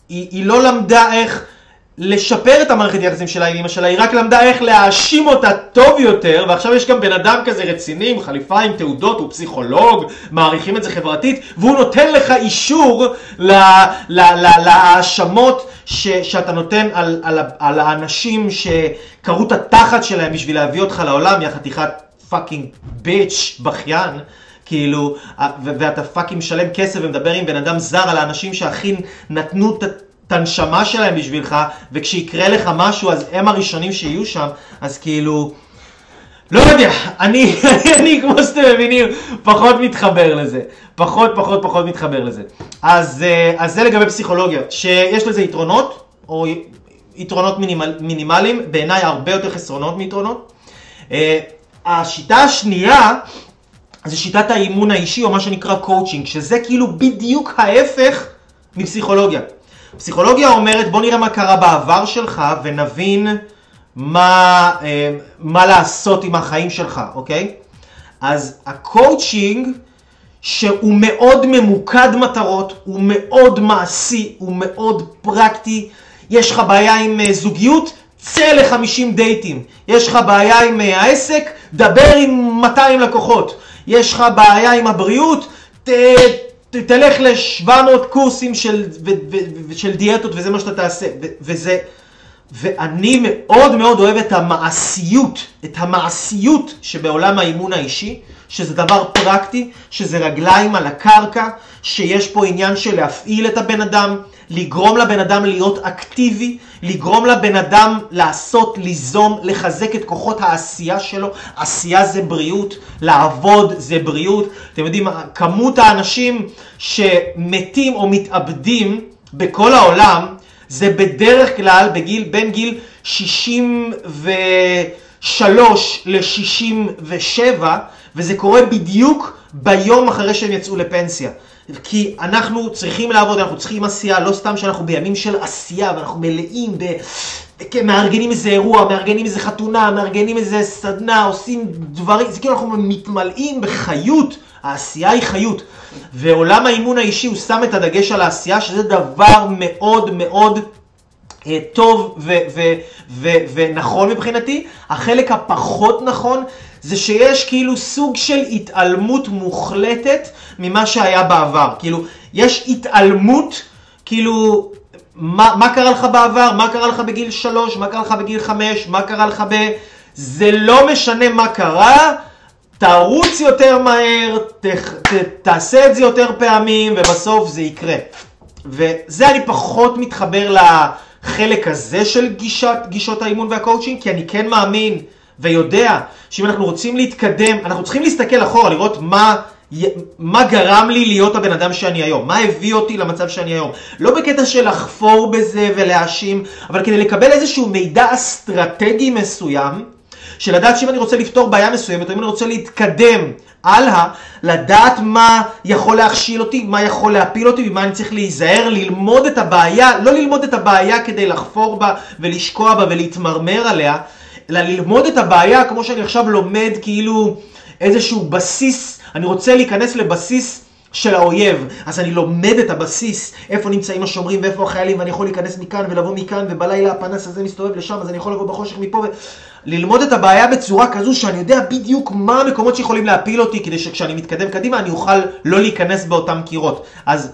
היא, היא לא למדה איך לשפר את המערכת יחסים שלה עם אמא שלה, היא רק למדה איך להאשים אותה טוב יותר, ועכשיו יש גם בן אדם כזה רציני עם חליפה עם תעודות, הוא פסיכולוג, מעריכים את זה חברתית, והוא נותן לך אישור להאשמות שאתה נותן על, על, על האנשים שקרעו את התחת שלהם בשביל להביא אותך לעולם, יא חתיכת fucking bitch בכיין. כאילו, ואתה fucking משלם כסף ומדבר עם בן אדם זר על האנשים שהכי נתנו את הנשמה שלהם בשבילך, וכשיקרה לך משהו אז הם הראשונים שיהיו שם, אז כאילו... לא יודע, אני, אני כמו שאתם מבינים, פחות מתחבר לזה. פחות, פחות, פחות מתחבר לזה. אז, אה, אז זה לגבי פסיכולוגיה, שיש לזה יתרונות, או יתרונות מינימל, מינימליים, בעיניי הרבה יותר חסרונות מיתרונות. אה, השיטה השנייה זה שיטת האימון האישי, או מה שנקרא קואוצ'ינג, שזה כאילו בדיוק ההפך מפסיכולוגיה. פסיכולוגיה אומרת בוא נראה מה קרה בעבר שלך ונבין מה, אה, מה לעשות עם החיים שלך, אוקיי? אז הקואוצ'ינג שהוא מאוד ממוקד מטרות, הוא מאוד מעשי, הוא מאוד פרקטי. יש לך בעיה עם אה, זוגיות? צא ל-50 דייטים. יש לך בעיה עם אה, העסק? דבר עם 200 לקוחות. יש לך בעיה עם הבריאות? ת, ת, תלך ל-700 קורסים של, ו, ו, ו, של דיאטות וזה מה שאתה תעשה. ו, וזה... ואני מאוד מאוד אוהב את המעשיות, את המעשיות שבעולם האימון האישי, שזה דבר פרקטי, שזה רגליים על הקרקע, שיש פה עניין של להפעיל את הבן אדם, לגרום לבן אדם להיות אקטיבי, לגרום לבן אדם לעשות, ליזום, לחזק את כוחות העשייה שלו. עשייה זה בריאות, לעבוד זה בריאות. אתם יודעים, כמות האנשים שמתים או מתאבדים בכל העולם, זה בדרך כלל בגיל, בין גיל 63 ל-67, וזה קורה בדיוק ביום אחרי שהם יצאו לפנסיה. כי אנחנו צריכים לעבוד, אנחנו צריכים עשייה, לא סתם שאנחנו בימים של עשייה ואנחנו מלאים ב... כן, מארגנים איזה אירוע, מארגנים איזה חתונה, מארגנים איזה סדנה, עושים דברים, זה כאילו אנחנו מתמלאים בחיות, העשייה היא חיות. ועולם האימון האישי הוא שם את הדגש על העשייה, שזה דבר מאוד מאוד אה, טוב ונכון מבחינתי. החלק הפחות נכון זה שיש כאילו סוג של התעלמות מוחלטת ממה שהיה בעבר. כאילו, יש התעלמות, כאילו, מה, מה קרה לך בעבר, מה קרה לך בגיל שלוש, מה קרה לך בגיל חמש, מה קרה לך ב... זה לא משנה מה קרה, תרוץ יותר מהר, ת, ת, תעשה את זה יותר פעמים, ובסוף זה יקרה. וזה אני פחות מתחבר לחלק הזה של גישת, גישות האימון והקואוצ'ינג, כי אני כן מאמין ויודע שאם אנחנו רוצים להתקדם, אנחנו צריכים להסתכל אחורה, לראות מה, מה גרם לי להיות הבן אדם שאני היום, מה הביא אותי למצב שאני היום. לא בקטע של לחפור בזה ולהאשים, אבל כדי לקבל איזשהו מידע אסטרטגי מסוים, של לדעת שאם אני רוצה לפתור בעיה מסוימת, או אם אני רוצה להתקדם הלאה, לדעת מה יכול להכשיל אותי, מה יכול להפיל אותי, ומה אני צריך להיזהר, ללמוד את הבעיה, לא ללמוד את הבעיה כדי לחפור בה ולשקוע בה ולהתמרמר עליה, אלא ללמוד את הבעיה כמו שאני עכשיו לומד כאילו איזשהו בסיס, אני רוצה להיכנס לבסיס של האויב, אז אני לומד את הבסיס, איפה נמצאים השומרים ואיפה החיילים, ואני יכול להיכנס מכאן ולבוא מכאן, ובלילה הפנס הזה מסתובב לשם, אז אני יכול לבוא בחושך מפה, וללמוד את הבעיה בצורה כזו שאני יודע בדיוק מה המקומות שיכולים להפיל אותי, כדי שכשאני מתקדם קדימה אני אוכל לא להיכנס באותם קירות. אז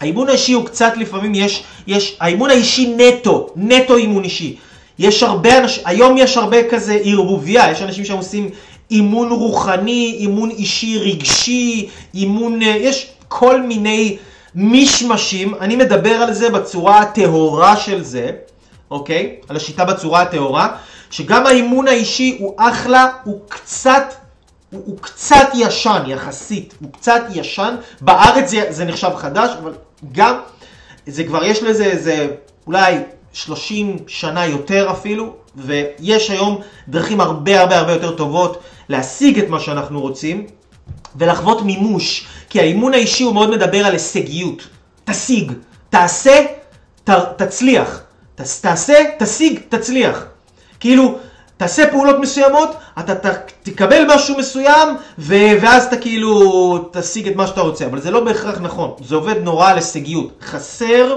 האימון האישי הוא קצת לפעמים יש, יש, האימון האישי נטו, נטו אימון אישי. יש הרבה אנשים, היום יש הרבה כזה ערבוביה, יש אנשים שעושים אימון רוחני, אימון אישי רגשי, אימון, אה, יש כל מיני מישמשים, אני מדבר על זה בצורה הטהורה של זה, אוקיי? על השיטה בצורה הטהורה, שגם האימון האישי הוא אחלה, הוא קצת, הוא, הוא קצת ישן יחסית, הוא קצת ישן, בארץ זה, זה נחשב חדש, אבל גם, זה כבר יש לזה איזה אולי 30 שנה יותר אפילו, ויש היום דרכים הרבה הרבה הרבה יותר טובות להשיג את מה שאנחנו רוצים ולחוות מימוש, כי האימון האישי הוא מאוד מדבר על הישגיות. תשיג, תעשה, ת, תצליח. ת, תעשה, תשיג, תצליח. כאילו, תעשה פעולות מסוימות, אתה ת, תקבל משהו מסוים, ו, ואז אתה כאילו תשיג את מה שאתה רוצה. אבל זה לא בהכרח נכון, זה עובד נורא על הישגיות. חסר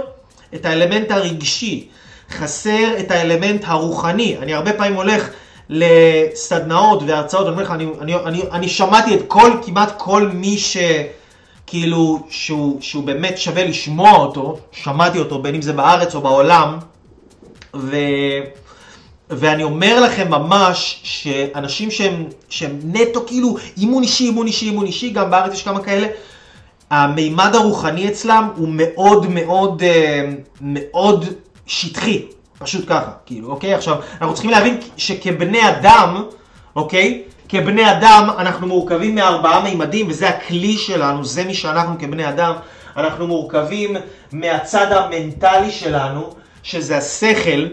את האלמנט הרגשי, חסר את האלמנט הרוחני. אני הרבה פעמים הולך לסדנאות והרצאות, אני אומר לך, אני, אני, אני, אני שמעתי את כל, כמעט כל מי ש... כאילו, שהוא, שהוא באמת שווה לשמוע אותו, שמעתי אותו, בין אם זה בארץ או בעולם, ו... ואני אומר לכם ממש שאנשים שהם, שהם נטו כאילו אימון אישי, אימון אישי, אימון אישי, גם בארץ יש כמה כאלה, המימד הרוחני אצלם הוא מאוד מאוד אה, מאוד שטחי, פשוט ככה, כאילו, אוקיי? עכשיו, אנחנו צריכים להבין שכבני אדם, אוקיי? כבני אדם אנחנו מורכבים מארבעה מימדים, וזה הכלי שלנו, זה מי שאנחנו כבני אדם. אנחנו מורכבים מהצד המנטלי שלנו, שזה השכל,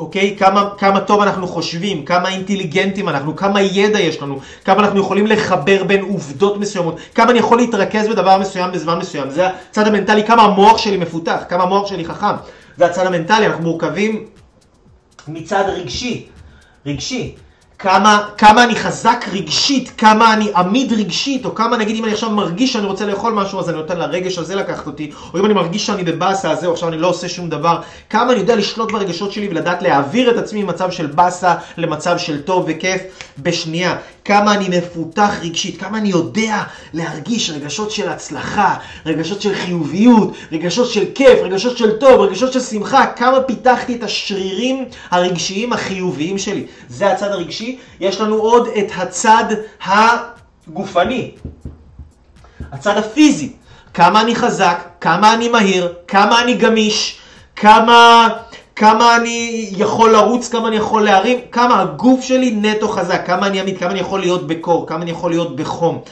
אוקיי? כמה, כמה טוב אנחנו חושבים, כמה אינטליגנטים אנחנו, כמה ידע יש לנו, כמה אנחנו יכולים לחבר בין עובדות מסוימות, כמה אני יכול להתרכז בדבר מסוים בזמן מסוים. זה הצד המנטלי, כמה המוח שלי מפותח, כמה המוח שלי חכם. זה הצד המנטלי, אנחנו מורכבים מצד רגשי. רגשי. כמה, כמה אני חזק רגשית, כמה אני עמיד רגשית, או כמה נגיד אם אני עכשיו מרגיש שאני רוצה לאכול משהו, אז אני נותן לרגש הזה לקחת אותי, או אם אני מרגיש שאני בבאסה הזה, או עכשיו אני לא עושה שום דבר, כמה אני יודע לשלוט ברגשות שלי ולדעת להעביר את עצמי ממצב של באסה למצב של טוב וכיף בשנייה. כמה אני מפותח רגשית, כמה אני יודע להרגיש רגשות של הצלחה, רגשות של חיוביות, רגשות של כיף, רגשות של טוב, רגשות של שמחה, כמה פיתחתי את השרירים הרגשיים החיוביים שלי. זה הצד הרגשי. יש לנו עוד את הצד הגופני, הצד הפיזי. כמה אני חזק, כמה אני מהיר, כמה אני גמיש, כמה... כמה אני יכול לרוץ, כמה אני יכול להרים, כמה הגוף שלי נטו חזק, כמה אני עמיד, כמה אני יכול להיות בקור, כמה אני יכול להיות בחום.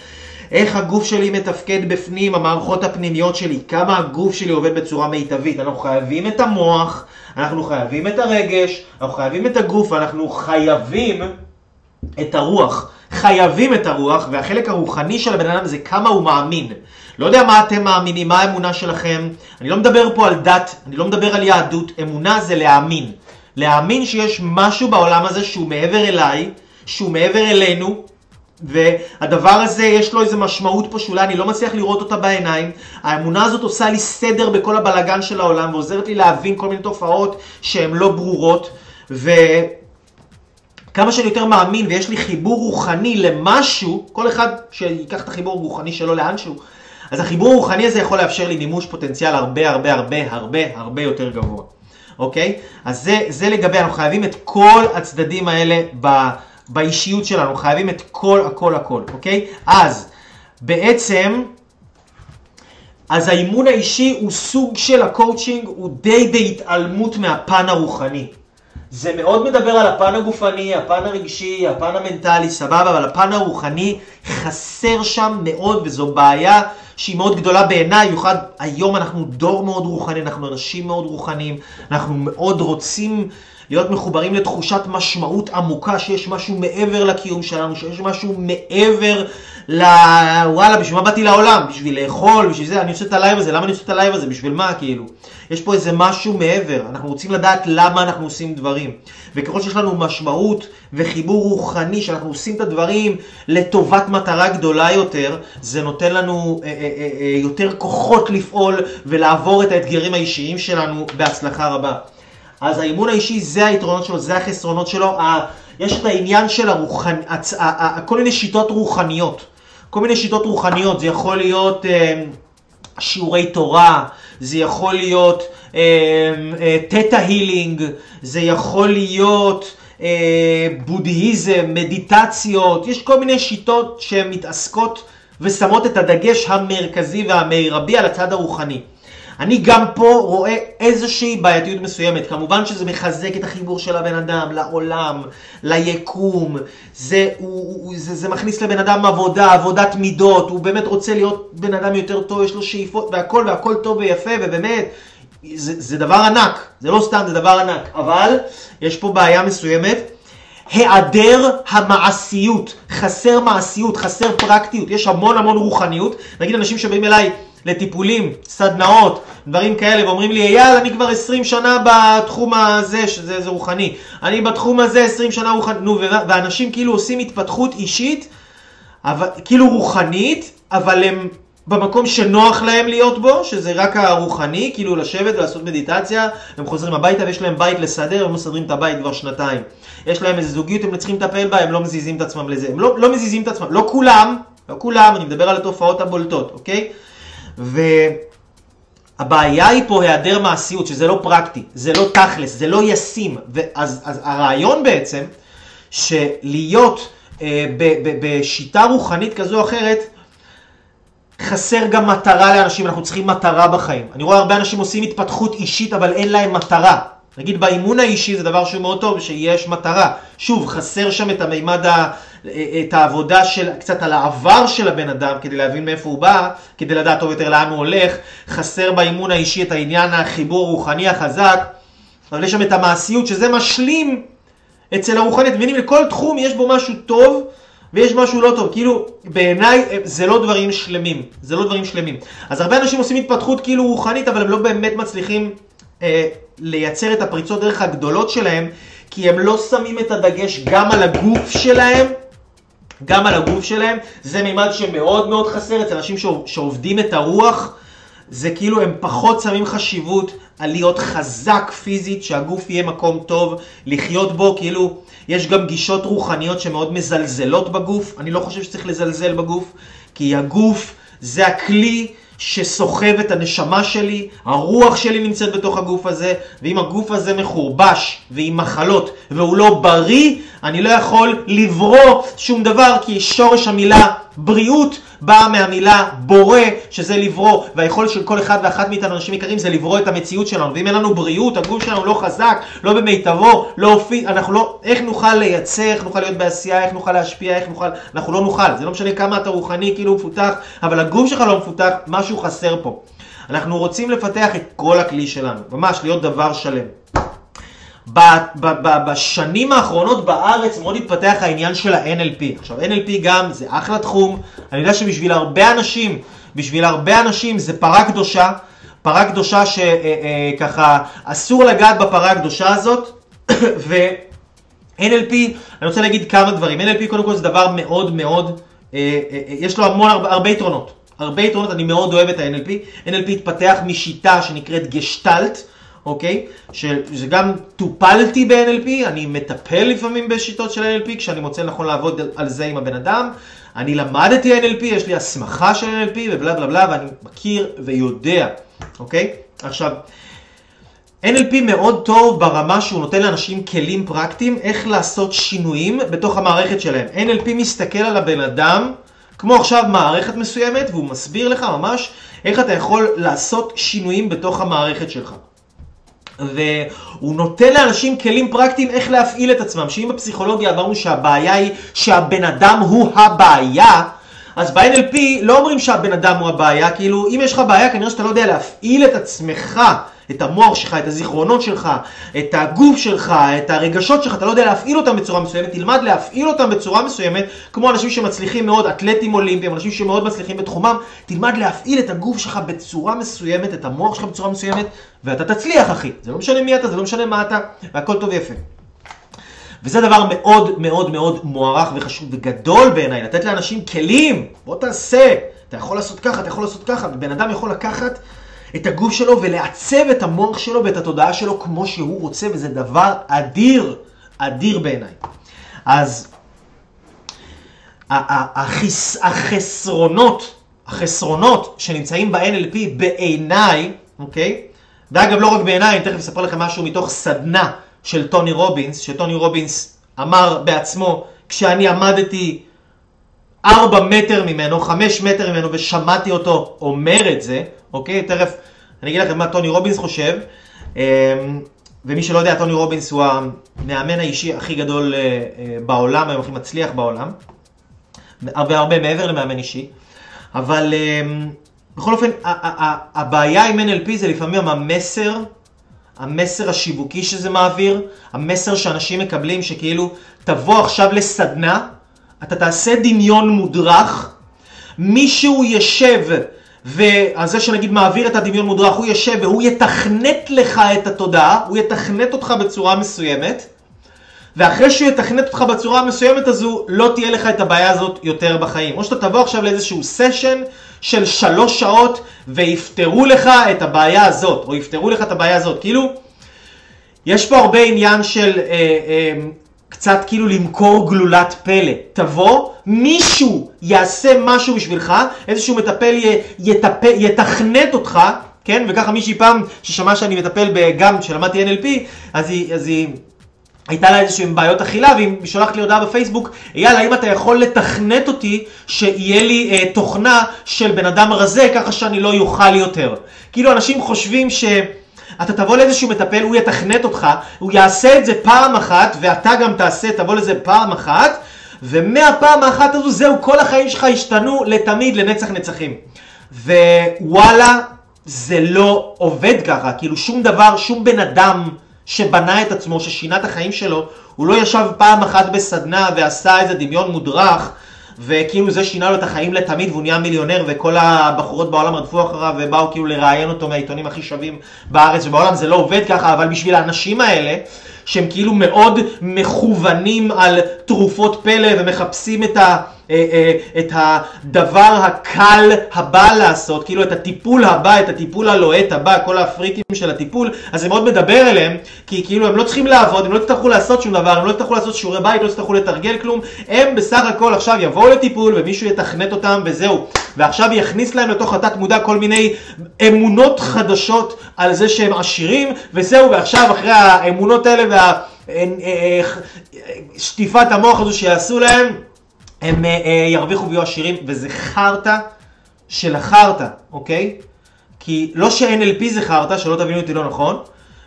איך הגוף שלי מתפקד בפנים, המערכות הפנימיות שלי, כמה הגוף שלי עובד בצורה מיטבית. אנחנו חייבים את המוח, אנחנו חייבים את הרגש, אנחנו חייבים את הגוף, אנחנו חייבים את הרוח. חייבים את הרוח, והחלק הרוחני של הבן אדם זה כמה הוא מאמין. לא יודע מה אתם מאמינים, מה האמונה שלכם. אני לא מדבר פה על דת, אני לא מדבר על יהדות. אמונה זה להאמין. להאמין שיש משהו בעולם הזה שהוא מעבר אליי, שהוא מעבר אלינו, והדבר הזה יש לו איזה משמעות פה שאולי אני לא מצליח לראות אותה בעיניים. האמונה הזאת עושה לי סדר בכל הבלגן של העולם ועוזרת לי להבין כל מיני תופעות שהן לא ברורות. ו... כמה שאני יותר מאמין ויש לי חיבור רוחני למשהו, כל אחד שיקח את החיבור הרוחני שלו לאנשהו, אז החיבור הרוחני הזה יכול לאפשר לי מימוש פוטנציאל הרבה הרבה הרבה הרבה הרבה יותר גבוה, אוקיי? אז זה, זה לגבי, אנחנו חייבים את כל הצדדים האלה ב, באישיות שלנו, חייבים את כל הכל הכל, אוקיי? אז בעצם, אז האימון האישי הוא סוג של הקואוצ'ינג, הוא די בהתעלמות מהפן הרוחני. זה מאוד מדבר על הפן הגופני, הפן הרגשי, הפן המנטלי, סבבה, אבל הפן הרוחני חסר שם מאוד, וזו בעיה שהיא מאוד גדולה בעיניי, במיוחד היום אנחנו דור מאוד רוחני, אנחנו אנשים מאוד רוחניים, אנחנו מאוד רוצים להיות מחוברים לתחושת משמעות עמוקה, שיש משהו מעבר לקיום שלנו, שיש משהו מעבר ל... וואלה, בשביל מה באתי לעולם? בשביל לאכול, בשביל זה, אני עושה את ה live הזה, למה אני עושה את ה live הזה? בשביל מה, כאילו? יש פה איזה משהו מעבר, אנחנו רוצים לדעת למה אנחנו עושים דברים. וככל שיש לנו משמעות וחיבור רוחני, שאנחנו עושים את הדברים לטובת מטרה גדולה יותר, זה נותן לנו אה, אה, אה, אה יותר כוחות לפעול ולעבור את האתגרים האישיים שלנו בהצלחה רבה. אז האימון האישי זה היתרונות שלו, זה החסרונות שלו. יש את העניין של הרוחני, כל מיני שיטות רוחניות. כל מיני שיטות רוחניות, זה יכול להיות אה, שיעורי תורה, זה יכול להיות תטא אה, הילינג, אה, זה יכול להיות אה, בודהיזם, מדיטציות, יש כל מיני שיטות שמתעסקות ושמות את הדגש המרכזי והמרבי על הצד הרוחני. אני גם פה רואה איזושהי בעייתיות מסוימת. כמובן שזה מחזק את החיבור של הבן אדם לעולם, ליקום. זה, הוא, הוא, זה, זה מכניס לבן אדם עבודה, עבודת מידות. הוא באמת רוצה להיות בן אדם יותר טוב, יש לו שאיפות והכל, והכל טוב ויפה, ובאמת, זה, זה דבר ענק. זה לא סתם, זה דבר ענק. אבל יש פה בעיה מסוימת. היעדר המעשיות, חסר מעשיות, חסר פרקטיות, יש המון המון רוחניות. נגיד אנשים שבאים אליי לטיפולים, סדנאות, דברים כאלה, ואומרים לי, אייל, אני כבר 20 שנה בתחום הזה, שזה זה רוחני. אני בתחום הזה 20 שנה רוחני, נו, ואנשים כאילו עושים התפתחות אישית, אבל, כאילו רוחנית, אבל הם במקום שנוח להם להיות בו, שזה רק הרוחני, כאילו לשבת ולעשות מדיטציה, הם חוזרים הביתה ויש להם בית לסדר, הם מסדרים את הבית כבר שנתיים. יש להם איזה זוגיות, הם צריכים לטפל בה, הם לא מזיזים את עצמם לזה. הם לא, לא מזיזים את עצמם, לא כולם, לא כולם, אני מדבר על התופעות הבולטות, אוקיי? והבעיה היא פה היעדר מעשיות, שזה לא פרקטי, זה לא תכלס, זה לא ישים. ואז, אז הרעיון בעצם, שלהיות אה, ב, ב, בשיטה רוחנית כזו או אחרת, חסר גם מטרה לאנשים, אנחנו צריכים מטרה בחיים. אני רואה הרבה אנשים עושים התפתחות אישית, אבל אין להם מטרה. נגיד באימון האישי זה דבר שהוא מאוד טוב, שיש מטרה. שוב, חסר שם את המימד, ה, את העבודה של, קצת על העבר של הבן אדם, כדי להבין מאיפה הוא בא, כדי לדעת טוב יותר לאן הוא הולך. חסר באימון האישי את העניין החיבור הרוחני החזק, אבל יש שם את המעשיות, שזה משלים אצל הרוחנית. מבינים, לכל תחום יש בו משהו טוב. ויש משהו לא טוב, כאילו בעיניי זה לא דברים שלמים, זה לא דברים שלמים. אז הרבה אנשים עושים התפתחות כאילו רוחנית, אבל הם לא באמת מצליחים אה, לייצר את הפריצות דרך הגדולות שלהם, כי הם לא שמים את הדגש גם על הגוף שלהם, גם על הגוף שלהם, זה מימד שמאוד מאוד חסר אצל אנשים שעובדים את הרוח, זה כאילו הם פחות שמים חשיבות על להיות חזק פיזית, שהגוף יהיה מקום טוב לחיות בו, כאילו יש גם גישות רוחניות שמאוד מזלזלות בגוף, אני לא חושב שצריך לזלזל בגוף, כי הגוף זה הכלי שסוחב את הנשמה שלי, הרוח שלי נמצאת בתוך הגוף הזה, ואם הגוף הזה מחורבש ועם מחלות והוא לא בריא, אני לא יכול לברוא שום דבר, כי שורש המילה בריאות באה מהמילה בורא, שזה לברוא, והיכולת של כל אחד ואחת מאיתנו, אנשים יקרים, זה לברוא את המציאות שלנו. ואם אין לנו בריאות, הגוף שלנו לא חזק, לא במיטבו, לא אופי, אנחנו לא, איך נוכל לייצר, איך נוכל להיות בעשייה, איך נוכל להשפיע, איך נוכל, אנחנו לא נוכל. זה לא משנה כמה אתה רוחני, כאילו מפותח, אבל הגוף שלך לא מפותח, משהו חסר פה. אנחנו רוצים לפתח את כל הכלי שלנו, ממש להיות דבר שלם. בשנים האחרונות בארץ מאוד התפתח העניין של ה-NLP. עכשיו NLP גם זה אחלה תחום, אני יודע שבשביל הרבה אנשים, בשביל הרבה אנשים זה פרה קדושה, פרה קדושה שככה אה, אה, אסור לגעת בפרה הקדושה הזאת, ו-NLP, אני רוצה להגיד כמה דברים, NLP קודם כל זה דבר מאוד מאוד, אה, יש לו המון, הרבה, הרבה יתרונות, הרבה יתרונות, אני מאוד אוהב את ה-NLP, NLP התפתח משיטה שנקראת גשטלט, אוקיי? שזה גם טופלתי ב-NLP, אני מטפל לפעמים בשיטות של NLP כשאני מוצא נכון לעבוד על זה עם הבן אדם. אני למדתי NLP, יש לי הסמכה של NLP ובלה בלה בלה ואני מכיר ויודע, אוקיי? עכשיו, NLP מאוד טוב ברמה שהוא נותן לאנשים כלים פרקטיים איך לעשות שינויים בתוך המערכת שלהם. NLP מסתכל על הבן אדם כמו עכשיו מערכת מסוימת והוא מסביר לך ממש איך אתה יכול לעשות שינויים בתוך המערכת שלך. והוא נותן לאנשים כלים פרקטיים איך להפעיל את עצמם. שאם בפסיכולוגיה אמרנו שהבעיה היא שהבן אדם הוא הבעיה, אז ב-NLP לא אומרים שהבן אדם הוא הבעיה, כאילו אם יש לך בעיה כנראה שאתה לא יודע להפעיל את עצמך את המוח שלך, את הזיכרונות שלך, את הגוף שלך, את הרגשות שלך, אתה לא יודע להפעיל אותם בצורה מסוימת, תלמד להפעיל אותם בצורה מסוימת, כמו אנשים שמצליחים מאוד, אתלטים אולימפיים, אנשים שמאוד מצליחים בתחומם, תלמד להפעיל את הגוף שלך בצורה מסוימת, את המוח שלך בצורה מסוימת, ואתה תצליח אחי. זה לא משנה מי אתה, זה לא משנה מה אתה, והכל טוב ויפה. וזה דבר מאוד מאוד מאוד מוערך וחשוב וגדול בעיניי, לתת לאנשים כלים, בוא תעשה, אתה יכול לעשות ככה, אתה יכול לעשות ככה, ובן אדם יכול לקחת את הגוף שלו ולעצב את המוח שלו ואת התודעה שלו כמו שהוא רוצה, וזה דבר אדיר, אדיר בעיניי. אז החס, החסרונות, החסרונות שנמצאים ב-NLP בעיניי, אוקיי? ואגב, לא רק בעיניי, אני תכף אספר לכם משהו מתוך סדנה של טוני רובינס, שטוני רובינס אמר בעצמו, כשאני עמדתי ארבע מטר ממנו, חמש מטר ממנו, ושמעתי אותו אומר את זה, אוקיי? תכף אני אגיד לכם מה טוני רובינס חושב. אמ, ומי שלא יודע, טוני רובינס הוא המאמן האישי הכי גדול אה, אה, בעולם, היום הכי מצליח בעולם. הרבה הרבה מעבר למאמן אישי. אבל אמ, בכל אופן, הבעיה עם NLP זה לפעמים המסר, המסר השיווקי שזה מעביר, המסר שאנשים מקבלים שכאילו, תבוא עכשיו לסדנה, אתה תעשה דמיון מודרך, מישהו ישב ועל זה שנגיד מעביר את הדמיון מודרך, הוא יושב והוא יתכנת לך את התודעה, הוא יתכנת אותך בצורה מסוימת, ואחרי שהוא יתכנת אותך בצורה המסוימת הזו, לא תהיה לך את הבעיה הזאת יותר בחיים. או שאתה תבוא עכשיו לאיזשהו סשן של שלוש שעות ויפתרו לך את הבעיה הזאת, או יפתרו לך את הבעיה הזאת. כאילו, יש פה הרבה עניין של אה, אה, קצת כאילו למכור גלולת פלא. תבוא, מישהו יעשה משהו בשבילך, איזשהו מטפל יטפ... יתכנת אותך, כן? וככה מישהי פעם ששמעה שאני מטפל גם כשלמדתי NLP, אז היא, אז היא הייתה לה איזשהם בעיות אכילה, והיא שולחת לי הודעה בפייסבוק, אייל, האם אתה יכול לתכנת אותי שיהיה לי אה, תוכנה של בן אדם רזה, ככה שאני לא יאכל יותר. כאילו אנשים חושבים ש... אתה תבוא לאיזשהו מטפל, הוא יתכנת אותך, הוא יעשה את זה פעם אחת, ואתה גם תעשה, תבוא לזה פעם אחת, ומהפעם האחת הזו, זהו, כל החיים שלך השתנו לתמיד, לנצח נצחים. ווואלה, זה לא עובד ככה, כאילו שום דבר, שום בן אדם שבנה את עצמו, ששינה את החיים שלו, הוא לא ישב פעם אחת בסדנה ועשה איזה דמיון מודרך, וכאילו זה שינה לו את החיים לתמיד והוא נהיה מיליונר וכל הבחורות בעולם רדפו אחריו ובאו כאילו לראיין אותו מהעיתונים הכי שווים בארץ ובעולם, זה לא עובד ככה, אבל בשביל האנשים האלה, שהם כאילו מאוד מכוונים על תרופות פלא ומחפשים את ה... אה, אה, את הדבר הקל הבא לעשות, כאילו את הטיפול הבא, את הטיפול הלוהט הבא, כל האפריקים של הטיפול, אז זה מאוד מדבר אליהם, כי כאילו הם לא צריכים לעבוד, הם לא יצטרכו לעשות שום דבר, הם לא יצטרכו לעשות שיעורי בית, לא יצטרכו לתרגל כלום, הם בסך הכל עכשיו יבואו לטיפול ומישהו יתכנת אותם וזהו, ועכשיו יכניס להם לתוך התת מודע כל מיני אמונות חדשות על זה שהם עשירים, וזהו, ועכשיו אחרי האמונות האלה וה... אה, שטיפת המוח הזו שיעשו להם, הם uh, uh, ירוויחו ויהיו עשירים, וזה חרטא של החרטא, אוקיי? כי לא ש-NLP זה חרטא, שלא תבינו אותי לא נכון,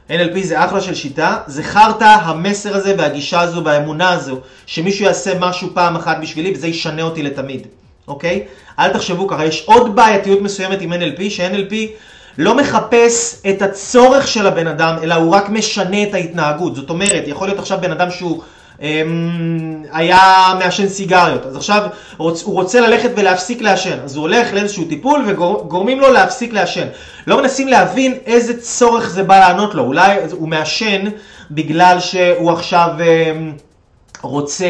NLP זה אחלה של שיטה, זה חרטא המסר הזה והגישה הזו והאמונה הזו, שמישהו יעשה משהו פעם אחת בשבילי וזה ישנה אותי לתמיד, אוקיי? אל תחשבו ככה, יש עוד בעייתיות מסוימת עם NLP, ש-NLP לא מחפש את הצורך של הבן אדם, אלא הוא רק משנה את ההתנהגות. זאת אומרת, יכול להיות עכשיו בן אדם שהוא היה מעשן סיגריות, אז עכשיו הוא רוצה ללכת ולהפסיק לעשן, אז הוא הולך לאיזשהו טיפול וגורמים לו להפסיק לעשן. לא מנסים להבין איזה צורך זה בא לענות לו, אולי הוא מעשן בגלל שהוא עכשיו... אמ, רוצה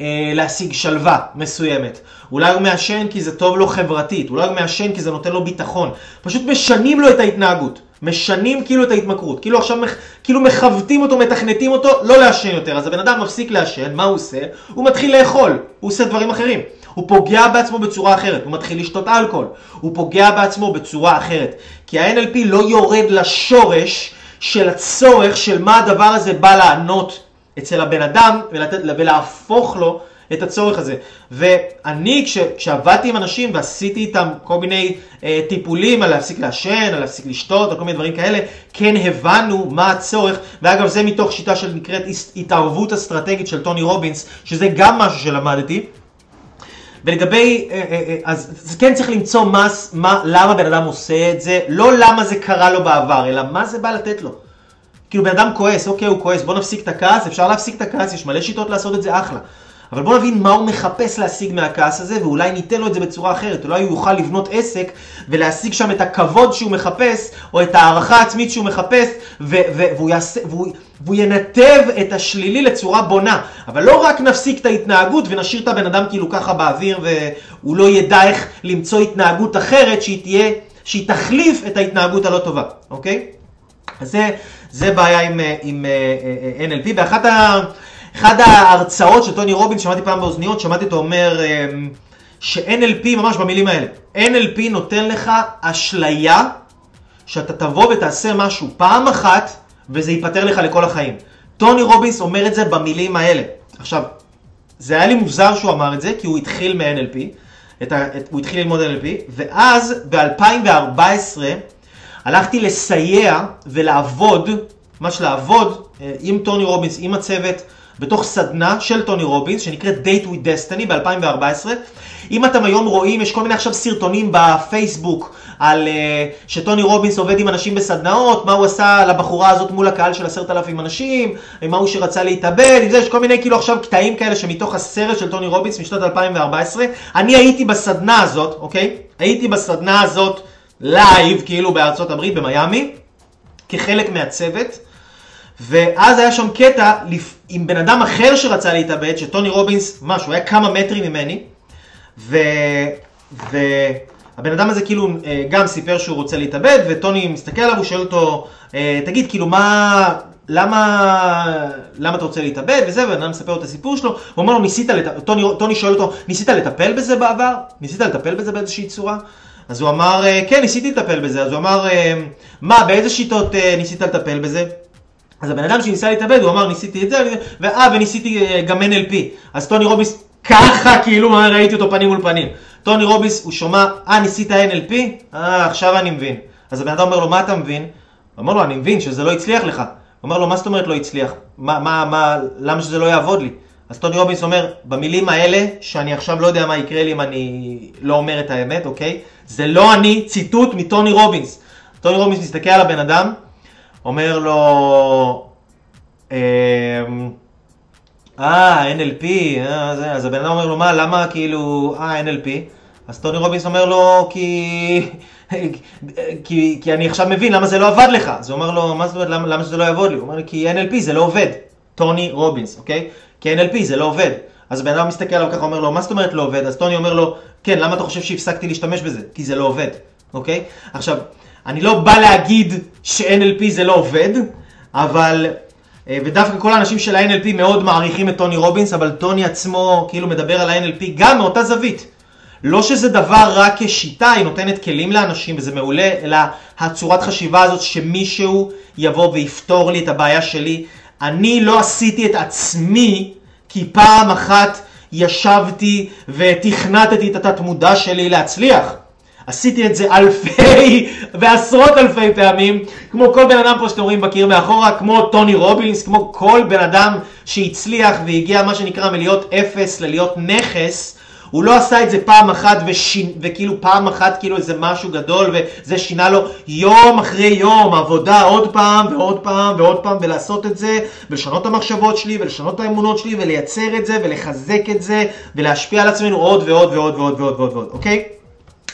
אה, להשיג שלווה מסוימת. אולי הוא מעשן כי זה טוב לו חברתית, אולי הוא מעשן כי זה נותן לו ביטחון. פשוט משנים לו את ההתנהגות. משנים כאילו את ההתמכרות. כאילו עכשיו, כאילו מכוותים אותו, מתכנתים אותו, לא לעשן יותר. אז הבן אדם מפסיק לעשן, מה הוא עושה? הוא מתחיל לאכול, הוא עושה דברים אחרים. הוא פוגע בעצמו בצורה אחרת, הוא מתחיל לשתות אלכוהול. הוא פוגע בעצמו בצורה אחרת. כי ה-NLP לא יורד לשורש של הצורך של מה הדבר הזה בא לענות אצל הבן אדם ולהפוך לו את הצורך הזה. ואני, כש, כשעבדתי עם אנשים ועשיתי איתם כל מיני אה, טיפולים על להפסיק לעשן, על להפסיק לשתות, על כל מיני דברים כאלה, כן הבנו מה הצורך, ואגב זה מתוך שיטה שנקראת התערבות אסטרטגית של טוני רובינס, שזה גם משהו שלמדתי. ולגבי, אה, אה, אה, אז כן צריך למצוא מס, מה, למה בן אדם עושה את זה, לא למה זה קרה לו בעבר, אלא מה זה בא לתת לו. כאילו בן אדם כועס, אוקיי הוא כועס, בוא נפסיק את הכעס, אפשר להפסיק את הכעס, יש מלא שיטות לעשות את זה אחלה. אבל בוא נבין מה הוא מחפש להשיג מהכעס הזה, ואולי ניתן לו את זה בצורה אחרת. אולי הוא יוכל לבנות עסק ולהשיג שם את הכבוד שהוא מחפש, או את הערכה העצמית שהוא מחפש, ו- ו- והוא, יעשה, והוא, והוא ינתב את השלילי לצורה בונה. אבל לא רק נפסיק את ההתנהגות ונשאיר את הבן אדם כאילו ככה באוויר, והוא לא ידע איך למצוא התנהגות אחרת שהיא תהיה, שהיא תחליף את ההתנהגות הלא טובה, אוקיי? אז זה, זה בעיה עם, עם uh, uh, NLP. באחת ה... אחד ההרצאות של טוני רובין, שמעתי פעם באוזניות, שמעתי אותו אומר אמ, ש-NLP, ממש במילים האלה, NLP נותן לך אשליה שאתה תבוא ותעשה משהו פעם אחת וזה ייפתר לך לכל החיים. טוני רובינס אומר את זה במילים האלה. עכשיו, זה היה לי מוזר שהוא אמר את זה, כי הוא התחיל מ-NLP, את ה, את, הוא התחיל ללמוד NLP, ואז ב-2014 הלכתי לסייע ולעבוד, ממש לעבוד אה, עם טוני רובינס, עם הצוות, בתוך סדנה של טוני רובינס שנקראת Date with Destiny ב-2014. אם אתם היום רואים, יש כל מיני עכשיו סרטונים בפייסבוק על uh, שטוני רובינס עובד עם אנשים בסדנאות, מה הוא עשה לבחורה הזאת מול הקהל של עשרת אלפים אנשים, מה הוא שרצה להתאבד, עם זה יש כל מיני כאילו עכשיו קטעים כאלה שמתוך הסרט של טוני רובינס משנת 2014. אני הייתי בסדנה הזאת, אוקיי? הייתי בסדנה הזאת live, כאילו בארצות הברית, במיאמי, כחלק מהצוות. ואז היה שם קטע עם בן אדם אחר שרצה להתאבד, שטוני רובינס, ממש, הוא היה כמה מטרים ממני, ו... והבן אדם הזה כאילו אה, גם סיפר שהוא רוצה להתאבד, וטוני מסתכל עליו, הוא שואל אותו, אה, תגיד, כאילו, מה... למה, למה אתה רוצה להתאבד וזה, ובן אדם מספר לו את הסיפור שלו, הוא אומר לו, ניסית, לט... טוני, טוני שואל אותו, ניסית לטפל בזה בעבר? ניסית לטפל בזה באיזושהי צורה? אז הוא אמר, כן, ניסיתי לטפל בזה. אז הוא אמר, מה, באיזה שיטות ניסית לטפל בזה? אז הבן אדם שניסה להתאבד, הוא אמר ניסיתי את זה, ואה, וניסיתי אה, גם NLP. אז טוני רובינס ככה כאילו ראיתי אותו פנים מול פנים. טוני רובינס, הוא שומע, אה, ניסית NLP? אה, עכשיו אני מבין. אז הבן אדם אומר לו, מה אתה מבין? הוא אומר לו, אני מבין שזה לא הצליח לך. הוא אומר לו, מה זאת אומרת לא הצליח? מה, מה, מה, למה שזה לא יעבוד לי? אז טוני רובינס אומר, במילים האלה, שאני עכשיו לא יודע מה יקרה לי אם אני לא אומר את האמת, אוקיי? זה לא אני, ציטוט מטוני רובינס. טוני רובינס מסתכל על הבן אדם, אומר לו, אמ, אה, NLP, אה, אז הבן אדם אומר לו, מה, למה כאילו, אה, NLP? אז טוני רובינס אומר לו, כי... כי, כי אני עכשיו מבין למה זה לא עבד לך. אז הוא אומר לו, מה זאת אומרת, למה, למה שזה לא יעבוד לי? הוא אומר לי, כי NLP זה לא עובד. טוני רובינס, אוקיי? כי NLP זה לא עובד. אז הבן אדם מסתכל עליו ככה, אומר לו, מה זאת אומרת לא עובד? אז טוני אומר לו, כן, למה אתה חושב שהפסקתי להשתמש בזה? כי זה לא עובד, אוקיי? עכשיו, אני לא בא להגיד ש-NLP זה לא עובד, אבל, אה, ודווקא כל האנשים של ה-NLP מאוד מעריכים את טוני רובינס, אבל טוני עצמו כאילו מדבר על ה-NLP גם מאותה זווית. לא שזה דבר רק כשיטה, היא נותנת כלים לאנשים וזה מעולה, אלא הצורת חשיבה הזאת שמישהו יבוא ויפתור לי את הבעיה שלי. אני לא עשיתי את עצמי כי פעם אחת ישבתי ותכנתתי את התת מודע שלי להצליח. עשיתי את זה אלפי ועשרות אלפי פעמים, כמו כל בן אדם פה שאתם רואים בקיר מאחורה, כמו טוני רובינס, כמו כל בן אדם שהצליח והגיע מה שנקרא מלהיות אפס ללהיות נכס, הוא לא עשה את זה פעם אחת ושין, וכאילו פעם אחת כאילו איזה משהו גדול וזה שינה לו יום אחרי יום עבודה עוד פעם ועוד פעם ועוד פעם ולעשות את זה ולשנות את המחשבות שלי ולשנות את האמונות שלי ולייצר את זה ולחזק את זה ולהשפיע על עצמנו עוד ועוד ועוד ועוד ועוד ועוד, ועוד אוקיי?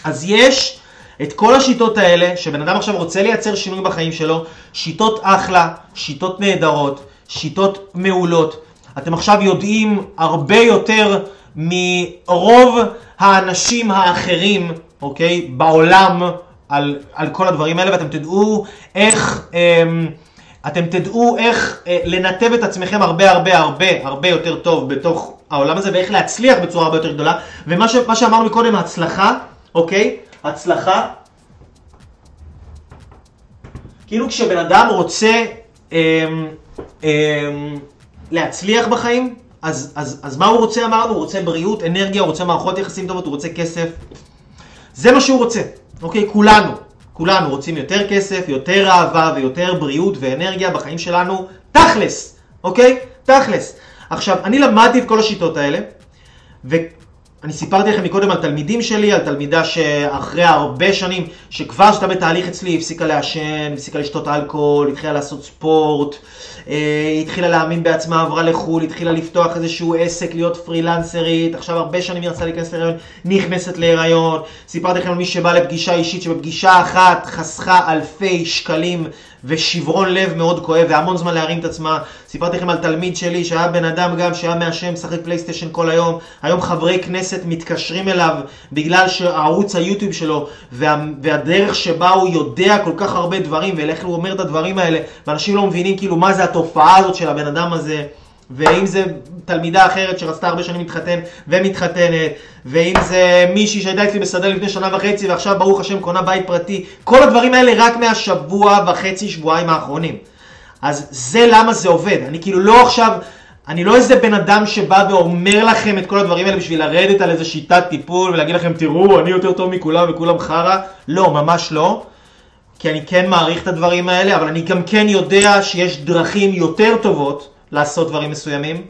אז יש את כל השיטות האלה, שבן אדם עכשיו רוצה לייצר שינוי בחיים שלו, שיטות אחלה, שיטות נהדרות, שיטות מעולות. אתם עכשיו יודעים הרבה יותר מרוב האנשים האחרים, אוקיי, בעולם על, על כל הדברים האלה, ואתם תדעו איך, אמ, אתם תדעו איך אה, לנתב את עצמכם הרבה הרבה הרבה הרבה יותר טוב בתוך העולם הזה, ואיך להצליח בצורה הרבה יותר גדולה. ומה ש, שאמרנו קודם, הצלחה, אוקיי? הצלחה. כאילו כשבן אדם רוצה אמ, אמ, להצליח בחיים, אז, אז, אז מה הוא רוצה אמרנו? הוא רוצה בריאות, אנרגיה, הוא רוצה מערכות יחסים טובות, הוא רוצה כסף. זה מה שהוא רוצה, אוקיי? כולנו. כולנו רוצים יותר כסף, יותר אהבה ויותר בריאות ואנרגיה בחיים שלנו, תכלס, אוקיי? תכלס. עכשיו, אני למדתי את כל השיטות האלה, ו... אני סיפרתי לכם מקודם על תלמידים שלי, על תלמידה שאחרי הרבה שנים, שכבר הייתה בתהליך אצלי, הפסיקה לעשן, הפסיקה לשתות אלכוהול, התחילה לעשות ספורט, אה, התחילה להאמין בעצמה, עברה לחו"ל, התחילה לפתוח איזשהו עסק, להיות פרילנסרית, עכשיו הרבה שנים היא רצתה להיכנס להיריון, נכנסת להיריון. סיפרתי לכם על מי שבא לפגישה אישית, שבפגישה אחת חסכה אלפי שקלים ושברון לב מאוד כואב והמון זמן להרים את עצמה. סיפרתי לכם על תלמיד שלי שהיה בן אדם גם שהיה מעשן, משחק פלייסטיישן כל היום. היום חברי כנסת מתקשרים אליו בגלל שערוץ היוטיוב שלו וה, והדרך שבה הוא יודע כל כך הרבה דברים ואיך הוא אומר את הדברים האלה ואנשים לא מבינים כאילו מה זה התופעה הזאת של הבן אדם הזה. ואם זה תלמידה אחרת שרצתה הרבה שנים להתחתן ומתחתנת, ואם זה מישהי שהייתה אצלי בסדר לפני שנה וחצי ועכשיו ברוך השם קונה בית פרטי, כל הדברים האלה רק מהשבוע וחצי, שבועיים האחרונים. אז זה למה זה עובד. אני כאילו לא עכשיו, אני לא איזה בן אדם שבא ואומר לכם את כל הדברים האלה בשביל לרדת על איזה שיטת טיפול ולהגיד לכם תראו אני יותר טוב מכולם וכולם חרא. לא, ממש לא. כי אני כן מעריך את הדברים האלה, אבל אני גם כן יודע שיש דרכים יותר טובות. לעשות דברים מסוימים.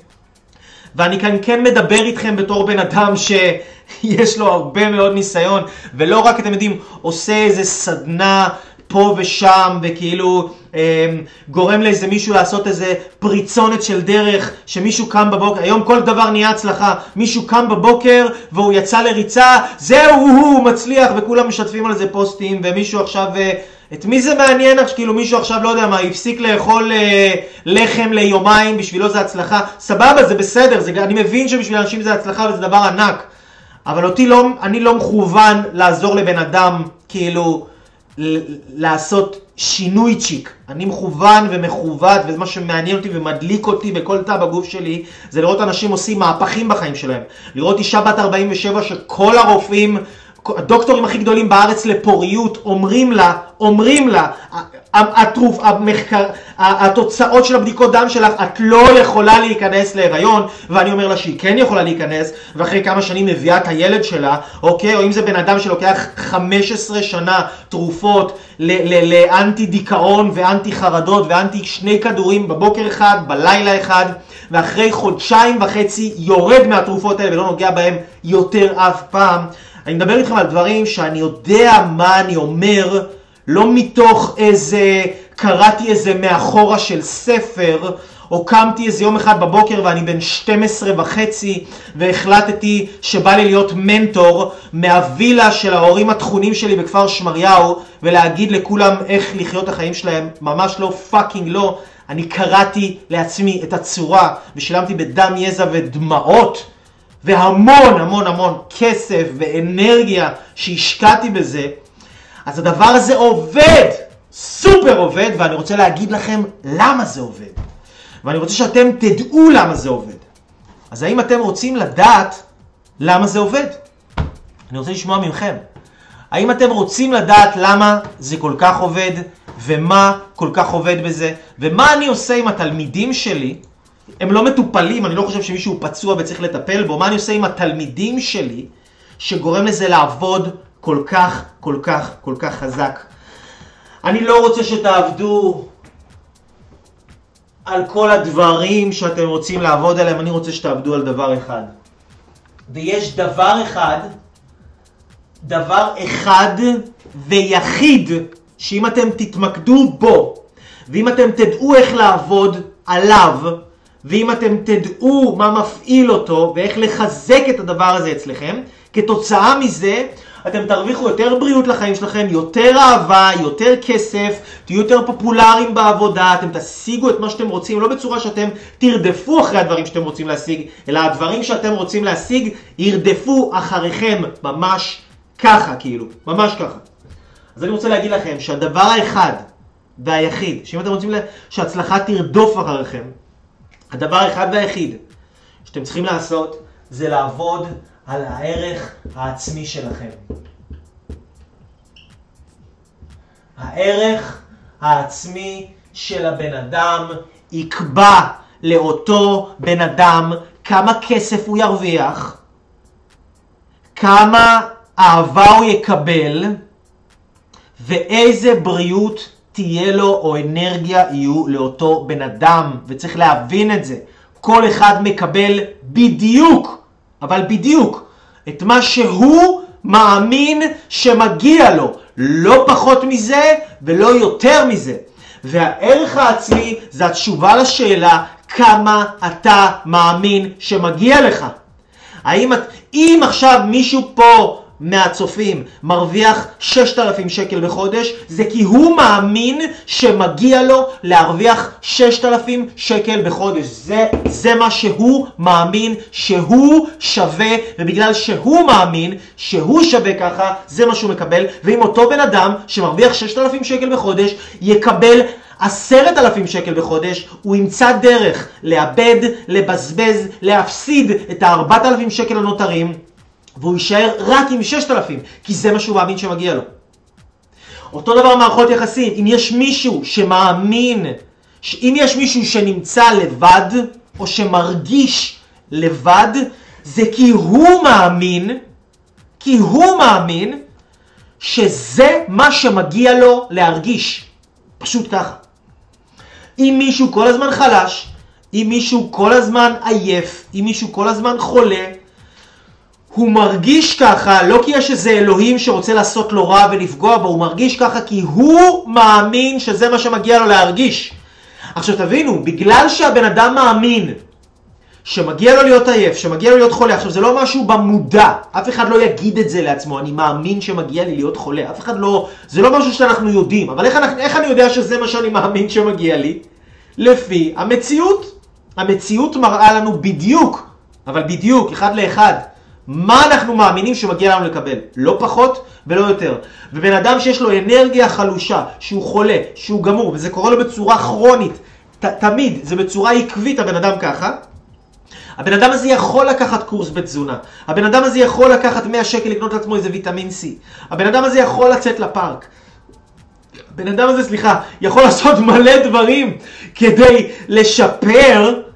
ואני כאן כן מדבר איתכם בתור בן אדם שיש לו הרבה מאוד ניסיון, ולא רק, אתם יודעים, עושה איזה סדנה פה ושם, וכאילו אה, גורם לאיזה מישהו לעשות איזה פריצונת של דרך, שמישהו קם בבוקר, היום כל דבר נהיה הצלחה, מישהו קם בבוקר והוא יצא לריצה, זהו, הוא מצליח, וכולם משתפים על זה פוסטים, ומישהו עכשיו... אה, את מי זה מעניין? כאילו מישהו עכשיו לא יודע מה, הפסיק לאכול אה, לחם ליומיים, בשבילו זה הצלחה, סבבה זה בסדר, זה, אני מבין שבשביל אנשים זה הצלחה וזה דבר ענק, אבל אותי לא, אני לא מכוון לעזור לבן אדם כאילו לעשות שינוי צ'יק, אני מכוון ומכוות וזה מה שמעניין אותי ומדליק אותי בכל תא בגוף שלי זה לראות אנשים עושים מהפכים בחיים שלהם, לראות אישה בת 47 שכל הרופאים הדוקטורים הכי גדולים בארץ לפוריות אומרים לה, אומרים לה, התרוף, המחקר, התוצאות של הבדיקות דם שלך, את לא יכולה להיכנס להיריון, ואני אומר לה שהיא כן יכולה להיכנס, ואחרי כמה שנים מביאה את הילד שלה, אוקיי? או אם זה בן אדם שלוקח 15 שנה תרופות לאנטי דיכאון ואנטי חרדות ואנטי שני כדורים בבוקר אחד, בלילה אחד, ואחרי חודשיים וחצי יורד מהתרופות האלה ולא נוגע בהם יותר אף פעם. אני מדבר איתכם על דברים שאני יודע מה אני אומר, לא מתוך איזה, קראתי איזה מאחורה של ספר, או קמתי איזה יום אחד בבוקר ואני בן 12 וחצי והחלטתי שבא לי להיות מנטור מהווילה של ההורים הטייקונים שלי בכפר שמריהו ולהגיד לכולם איך לחיות את החיים שלהם, ממש לא fucking לא. אני קרעתי לעצמי את הצורה ושילמתי בדם, יזע ודמעות והמון המון המון כסף ואנרגיה שהשקעתי בזה, אז הדבר הזה עובד, סופר עובד, ואני רוצה להגיד לכם למה זה עובד. ואני רוצה שאתם תדעו למה זה עובד. אז האם אתם רוצים לדעת למה זה עובד? אני רוצה לשמוע מכם. האם אתם רוצים לדעת למה זה כל כך עובד, ומה כל כך עובד בזה, ומה אני עושה עם התלמידים שלי הם לא מטופלים, אני לא חושב שמישהו פצוע וצריך לטפל בו. מה אני עושה עם התלמידים שלי שגורם לזה לעבוד כל כך, כל כך, כל כך חזק? אני לא רוצה שתעבדו על כל הדברים שאתם רוצים לעבוד עליהם, אני רוצה שתעבדו על דבר אחד. ויש דבר אחד, דבר אחד ויחיד, שאם אתם תתמקדו בו, ואם אתם תדעו איך לעבוד עליו, ואם אתם תדעו מה מפעיל אותו ואיך לחזק את הדבר הזה אצלכם, כתוצאה מזה אתם תרוויחו יותר בריאות לחיים שלכם, יותר אהבה, יותר כסף, תהיו יותר פופולריים בעבודה, אתם תשיגו את מה שאתם רוצים, לא בצורה שאתם תרדפו אחרי הדברים שאתם רוצים להשיג, אלא הדברים שאתם רוצים להשיג ירדפו אחריכם ממש ככה, כאילו, ממש ככה. אז אני רוצה להגיד לכם שהדבר האחד והיחיד, שאם אתם רוצים שהצלחה תרדוף אחריכם, הדבר האחד והיחיד שאתם צריכים לעשות זה לעבוד על הערך העצמי שלכם. הערך העצמי של הבן אדם יקבע לאותו בן אדם כמה כסף הוא ירוויח, כמה אהבה הוא יקבל ואיזה בריאות תהיה לו או אנרגיה יהיו לאותו בן אדם, וצריך להבין את זה. כל אחד מקבל בדיוק, אבל בדיוק, את מה שהוא מאמין שמגיע לו. לא פחות מזה ולא יותר מזה. והערך העצמי זה התשובה לשאלה כמה אתה מאמין שמגיע לך. האם את, אם עכשיו מישהו פה מהצופים מרוויח 6,000 שקל בחודש, זה כי הוא מאמין שמגיע לו להרוויח 6,000 שקל בחודש. זה, זה מה שהוא מאמין שהוא שווה, ובגלל שהוא מאמין שהוא שווה ככה, זה מה שהוא מקבל. ואם אותו בן אדם שמרוויח 6,000 שקל בחודש יקבל עשרת אלפים שקל בחודש, הוא ימצא דרך לאבד, לבזבז, להפסיד את הארבעת אלפים שקל הנותרים והוא יישאר רק עם 6,000, כי זה מה שהוא מאמין שמגיע לו. אותו דבר מערכות יחסים, אם יש מישהו שמאמין, אם יש מישהו שנמצא לבד, או שמרגיש לבד, זה כי הוא מאמין, כי הוא מאמין שזה מה שמגיע לו להרגיש. פשוט ככה. אם מישהו כל הזמן חלש, אם מישהו כל הזמן עייף, אם מישהו כל הזמן חולה, הוא מרגיש ככה, לא כי יש איזה אלוהים שרוצה לעשות לו רע ולפגוע בו, הוא מרגיש ככה כי הוא מאמין שזה מה שמגיע לו להרגיש. עכשיו תבינו, בגלל שהבן אדם מאמין שמגיע לו להיות עייף, שמגיע לו להיות חולה, עכשיו זה לא משהו במודע, אף אחד לא יגיד את זה לעצמו, אני מאמין שמגיע לי להיות חולה, אף אחד לא, זה לא משהו שאנחנו יודעים, אבל איך, אנחנו, איך אני יודע שזה מה שאני מאמין שמגיע לי? לפי המציאות. המציאות מראה לנו בדיוק, אבל בדיוק, אחד לאחד. מה אנחנו מאמינים שמגיע לנו לקבל, לא פחות ולא יותר. ובן אדם שיש לו אנרגיה חלושה, שהוא חולה, שהוא גמור, וזה קורה לו בצורה כרונית, ת, תמיד, זה בצורה עקבית הבן אדם ככה, הבן אדם הזה יכול לקחת קורס בתזונה. הבן אדם הזה יכול לקחת 100 שקל לקנות לעצמו איזה ויטמין C. הבן אדם הזה יכול לצאת לפארק. הבן אדם הזה, סליחה, יכול לעשות מלא דברים כדי לשפר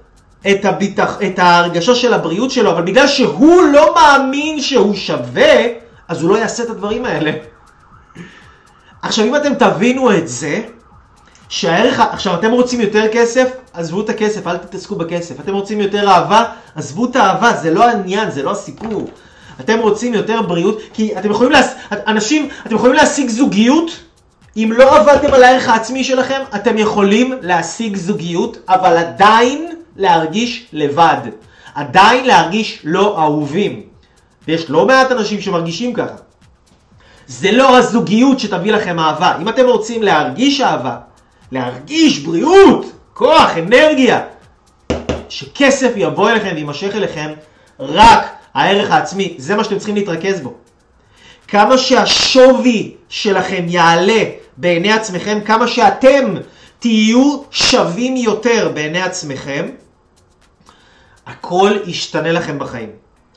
את, הביטח, את ההרגשה של הבריאות שלו, אבל בגלל שהוא לא מאמין שהוא שווה, אז הוא לא יעשה את הדברים האלה. עכשיו, אם אתם תבינו את זה, שהערך, עכשיו אתם רוצים יותר כסף, עזבו את הכסף, אל תתעסקו בכסף. אתם רוצים יותר אהבה, עזבו את האהבה, זה לא העניין, זה לא הסיפור. אתם רוצים יותר בריאות, כי אתם יכולים להס... אנשים, אתם יכולים להשיג זוגיות, אם לא עבדתם על הערך העצמי שלכם, אתם יכולים להשיג זוגיות, אבל עדיין להרגיש לבד. עדיין להרגיש לא אהובים. ויש לא מעט אנשים שמרגישים ככה. זה לא הזוגיות שתביא לכם אהבה. אם אתם רוצים להרגיש אהבה, להרגיש בריאות, כוח, אנרגיה, שכסף יבוא אליכם ויימשך אליכם, רק הערך העצמי, זה מה שאתם צריכים להתרכז בו. כמה שהשווי שלכם יעלה בעיני עצמכם, כמה שאתם תהיו שווים יותר בעיני עצמכם, הכל ישתנה לכם בחיים.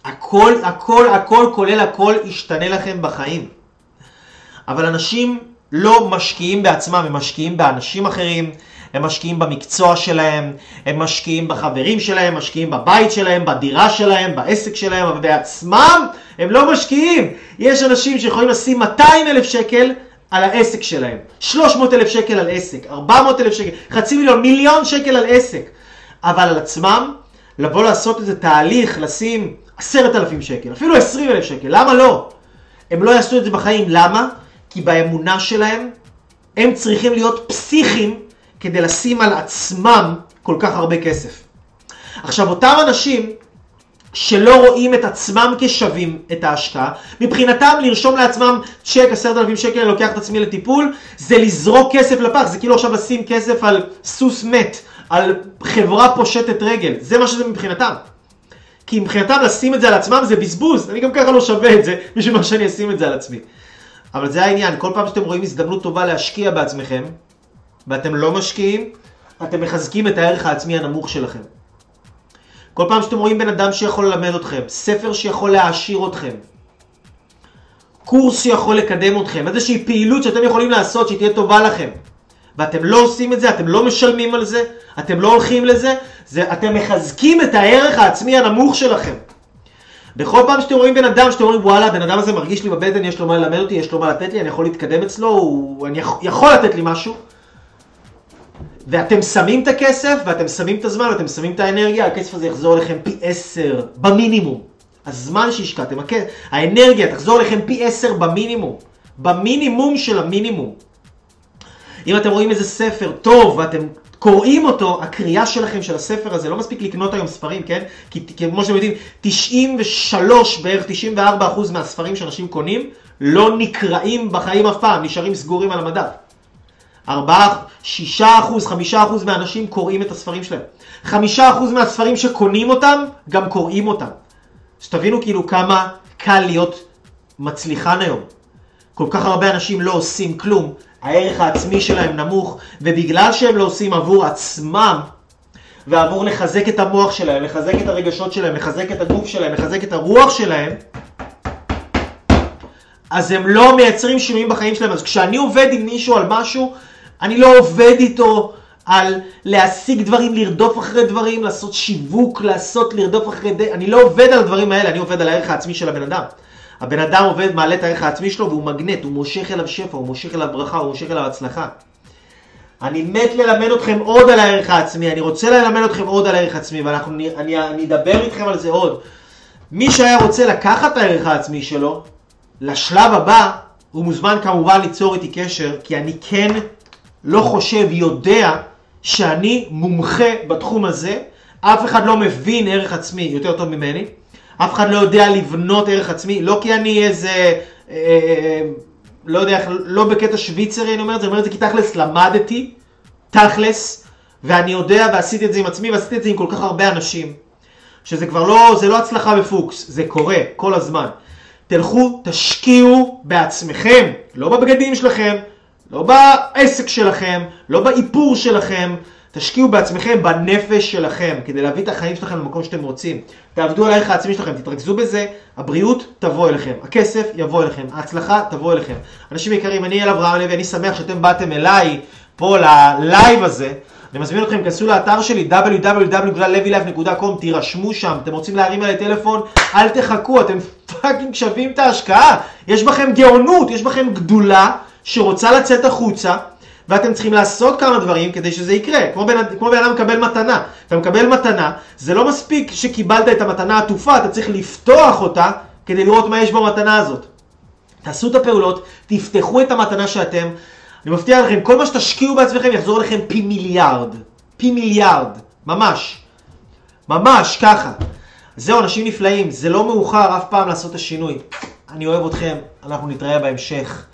הכל, הכל, הכל, כולל הכל ישתנה לכם בחיים. אבל אנשים לא משקיעים בעצמם, הם משקיעים באנשים אחרים, הם משקיעים במקצוע שלהם, הם משקיעים בחברים שלהם, משקיעים בבית שלהם, בדירה שלהם, בעסק שלהם, אבל בעצמם הם לא משקיעים. יש אנשים שיכולים לשים 200 אלף שקל על העסק שלהם, 300 אלף שקל על עסק, 400 אלף שקל, חצי מיליון, מיליון שקל על עסק, אבל על עצמם, לבוא לעשות איזה תהליך, לשים 10,000 שקל, אפילו 20 אלף שקל, למה לא? הם לא יעשו את זה בחיים, למה? כי באמונה שלהם הם צריכים להיות פסיכיים כדי לשים על עצמם כל כך הרבה כסף. עכשיו, אותם אנשים שלא רואים את עצמם כשווים את ההשקעה, מבחינתם לרשום לעצמם צ'ק עשרת אלפים שקל, אני לוקח את עצמי לטיפול, זה לזרוק כסף לפח, זה כאילו עכשיו לשים כסף על סוס מת, על חברה פושטת רגל, זה מה שזה מבחינתם. כי מבחינתם לשים את זה על עצמם זה בזבוז, אני גם ככה לא שווה את זה בשביל מה שאני אשים את זה על עצמי. אבל זה העניין, כל פעם שאתם רואים הזדמנות טובה להשקיע בעצמכם, ואתם לא משקיעים, אתם מחזקים את הערך העצמי הנמוך שלכם. כל פעם שאתם רואים בן אדם שיכול ללמד אתכם, ספר שיכול להעשיר אתכם, קורס שיכול לקדם אתכם, איזושהי פעילות שאתם יכולים לעשות שתהיה טובה לכם, ואתם לא עושים את זה, אתם לא משלמים על זה, אתם לא הולכים לזה, זה, אתם מחזקים את הערך העצמי הנמוך שלכם. בכל פעם שאתם רואים בן אדם, שאתם אומרים וואלה, הבן אדם הזה מרגיש לי בבטן, יש לו מה ללמד אותי, יש לו מה לתת לי, אני יכול להתקדם אצלו, הוא, אני יכול לתת לי משהו, ואתם שמים את הכסף, ואתם שמים את הזמן, ואתם שמים את האנרגיה, הכסף הזה יחזור אליכם פי עשר, במינימום. הזמן שהשקעתם, האנרגיה תחזור אליכם פי עשר במינימום. במינימום של המינימום. אם אתם רואים איזה ספר טוב ואתם קוראים אותו, הקריאה שלכם של הספר הזה, לא מספיק לקנות היום ספרים, כן? כי כמו שאתם יודעים, 93, בערך 94 אחוז מהספרים שאנשים קונים, לא נקראים בחיים אף פעם, נשארים סגורים על המדף. 4, 6 אחוז, 5 אחוז מהאנשים קוראים את הספרים שלהם. 5 אחוז מהספרים שקונים אותם, גם קוראים אותם. שתבינו כאילו כמה קל להיות מצליחן היום. כל כך הרבה אנשים לא עושים כלום, הערך העצמי שלהם נמוך, ובגלל שהם לא עושים עבור עצמם, ועבור לחזק את המוח שלהם, לחזק את הרגשות שלהם, לחזק את הגוף שלהם, לחזק את הרוח שלהם, אז הם לא מייצרים שינויים בחיים שלהם. אז כשאני עובד עם מישהו על משהו, אני לא עובד איתו על להשיג דברים, לרדוף אחרי דברים, לעשות שיווק, לעשות, לרדוף אחרי... ד... אני לא עובד על הדברים האלה, אני עובד על הערך העצמי של הבן אדם. הבן אדם עובד, מעלה את הערך העצמי שלו והוא מגנט, הוא מושך אליו שפע, הוא מושך אליו ברכה, הוא מושך אליו הצלחה. אני מת ללמד אתכם עוד על הערך העצמי, אני רוצה ללמד אתכם עוד על הערך העצמי ואנחנו, אני, אני אדבר איתכם על זה עוד. מי שהיה רוצה לקחת את הערך העצמי שלו לשלב הבא, הוא מוזמן כמובן ליצור איתי קשר, כי אני כן לא חושב, יודע שאני מומחה בתחום הזה, אף אחד לא מבין ערך עצמי יותר טוב ממני. אף אחד לא יודע לבנות ערך עצמי, לא כי אני איזה, אה, אה, לא יודע, לא בקטע שוויצרי אני אומר את זה, אני אומר את זה כי תכלס למדתי, תכלס, ואני יודע ועשיתי את זה עם עצמי ועשיתי את זה עם כל כך הרבה אנשים, שזה כבר לא, זה לא הצלחה בפוקס, זה קורה כל הזמן. תלכו, תשקיעו בעצמכם, לא בבגדים שלכם, לא בעסק שלכם, לא באיפור שלכם, תשקיעו בעצמכם, בנפש שלכם, כדי להביא את החיים שלכם למקום שאתם רוצים. תעבדו על הערך העצמי שלכם, תתרכזו בזה, הבריאות תבוא אליכם, הכסף יבוא אליכם, ההצלחה תבוא אליכם. אנשים יקרים, אני אל אברהם לוי, אני שמח שאתם באתם אליי, פה ללייב הזה. אני מזמין אתכם, כנסו לאתר שלי www.levylife.com, תירשמו שם, אתם רוצים להרים עליי טלפון, אל תחכו, אתם פאקינג שווים את ההשקעה. יש בכם גאונות, יש בכם גדולה שרוצה לצאת החוצה. ואתם צריכים לעשות כמה דברים כדי שזה יקרה. כמו בן, כמו בן אדם מקבל מתנה. אתה מקבל מתנה, זה לא מספיק שקיבלת את המתנה עטופה, אתה צריך לפתוח אותה כדי לראות מה יש במתנה הזאת. תעשו את הפעולות, תפתחו את המתנה שאתם. אני מבטיח לכם, כל מה שתשקיעו בעצמכם יחזור לכם פי מיליארד. פי מיליארד. ממש. ממש ככה. זהו, אנשים נפלאים, זה לא מאוחר אף פעם לעשות את השינוי. אני אוהב אתכם, אנחנו נתראה בהמשך.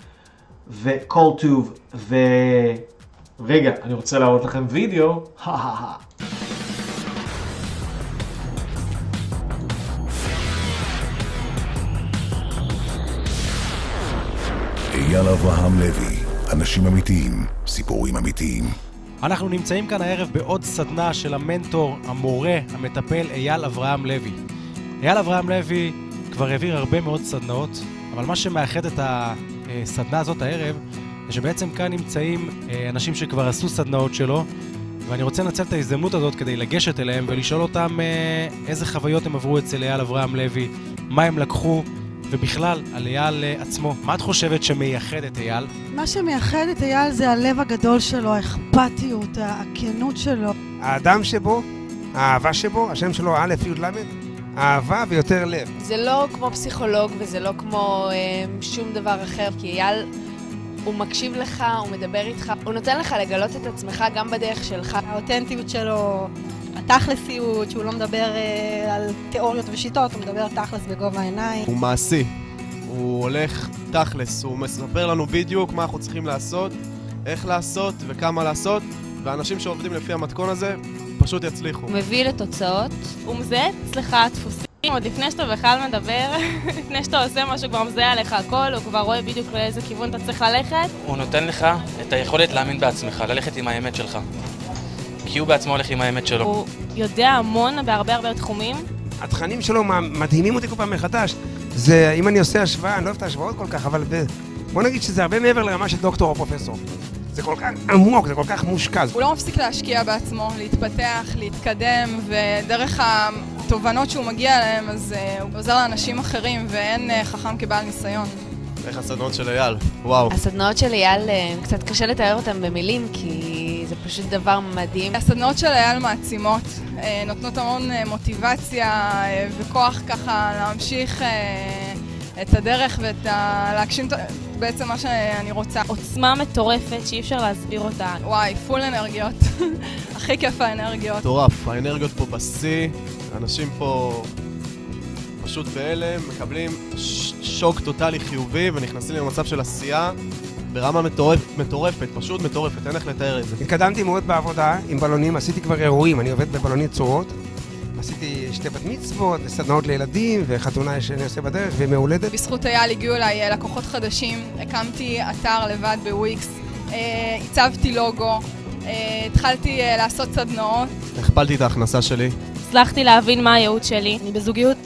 וכל טוב, ו... רגע, אני רוצה להראות לכם וידאו. אייל אברהם לוי, אנשים אמיתיים, סיפורים אמיתיים. אנחנו נמצאים כאן הערב בעוד סדנה של המנטור, המורה, המטפל אייל אברהם לוי. אייל אברהם לוי כבר העביר הרבה מאוד סדנאות, אבל מה שמאחד את הסדנה הזאת הערב, זה שבעצם כאן נמצאים אה, אנשים שכבר עשו סדנאות שלו, ואני רוצה לנצל את ההזדמנות הזאת כדי לגשת אליהם ולשאול אותם אה, איזה חוויות הם עברו אצל אייל אברהם לוי, מה הם לקחו, ובכלל, על אייל אה, עצמו. מה את חושבת שמייחד את אייל? מה שמייחד את אייל זה הלב הגדול שלו, האכפתיות, הכנות שלו. האדם שבו, האהבה שבו, השם שלו א' י' ל', אהבה ויותר לב. זה לא כמו פסיכולוג וזה לא כמו אה, שום דבר אחר, כי אייל, הוא מקשיב לך, הוא מדבר איתך, הוא נותן לך לגלות את עצמך גם בדרך שלך. האותנטיות שלו, התכלסיות, שהוא לא מדבר אה, על תיאוריות ושיטות, הוא מדבר תכלס בגובה העיניים. הוא מעשי, הוא הולך תכלס, הוא מספר לנו בדיוק מה אנחנו צריכים לעשות, איך לעשות וכמה לעשות, ואנשים שעובדים לפי המתכון הזה פשוט יצליחו. הוא מביא לתוצאות. הוא מזהה אצלך דפוסים, עוד לפני שאתה בכלל מדבר, לפני שאתה עושה משהו, כבר מזהה עליך הכל, הוא כבר רואה בדיוק לאיזה כיוון אתה צריך ללכת. הוא נותן לך את היכולת להאמין בעצמך, ללכת עם האמת שלך. כי הוא בעצמו הולך עם האמת שלו. הוא יודע המון בהרבה הרבה תחומים. התכנים שלו מדהימים אותי כל פעם מחדש. זה, אם אני עושה השוואה, אני לא אוהב את ההשוואות כל כך, אבל בוא נגיד שזה הרבה מעבר לרמה של דוקטור או פרופסור. זה כל כך עמוק, זה כל כך מושקע. הוא לא מפסיק להשקיע בעצמו, להתפתח, להתקדם, ודרך התובנות שהוא מגיע אליהן, אז uh, הוא עוזר לאנשים אחרים, ואין uh, חכם כבעל ניסיון. איך הסדנאות של אייל? וואו. הסדנאות של אייל, uh, קצת קשה לתאר אותן במילים, כי זה פשוט דבר מדהים. הסדנאות של אייל מעצימות, נותנות המון מוטיבציה וכוח ככה להמשיך... את הדרך ואת ה... להגשים בעצם מה שאני רוצה. עוצמה מטורפת שאי אפשר להסביר אותה. וואי, פול אנרגיות. הכי כיף האנרגיות. מטורף, האנרגיות פה בשיא, אנשים פה פשוט בהלם, מקבלים שוק טוטאלי חיובי ונכנסים למצב של עשייה. ברמה מטורפת, מטורפת, פשוט מטורפת, אין איך לתאר את זה. התקדמתי מאוד בעבודה עם בלונים, עשיתי כבר אירועים, אני עובד בבלונית צורות. עשיתי שתי בת מצוות, סדנאות לילדים, וחתונה שאני עושה בדרך, ומהולדת. בזכות אייל הגיעו אליי אה, לקוחות חדשים, הקמתי אתר לבד בוויקס, אה, הצבתי לוגו, אה, התחלתי לעשות סדנאות. הכפלתי את ההכנסה שלי. הצלחתי להבין מה הייעוד שלי. אני בזוגיות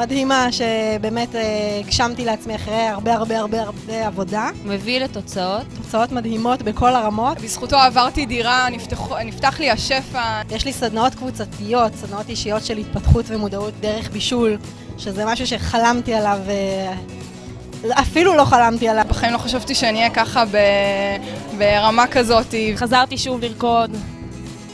מדהימה שבאמת הגשמתי לעצמי אחרי הרבה הרבה הרבה הרבה עבודה. מביא לתוצאות. תוצאות מדהימות בכל הרמות. בזכותו עברתי דירה, נפתח, נפתח לי השפע. יש לי סדנאות קבוצתיות, סדנאות אישיות של התפתחות ומודעות דרך בישול, שזה משהו שחלמתי עליו אפילו לא חלמתי עליו. בחיים לא חשבתי שאני אהיה ככה ב... ברמה כזאת. חזרתי שוב לרקוד,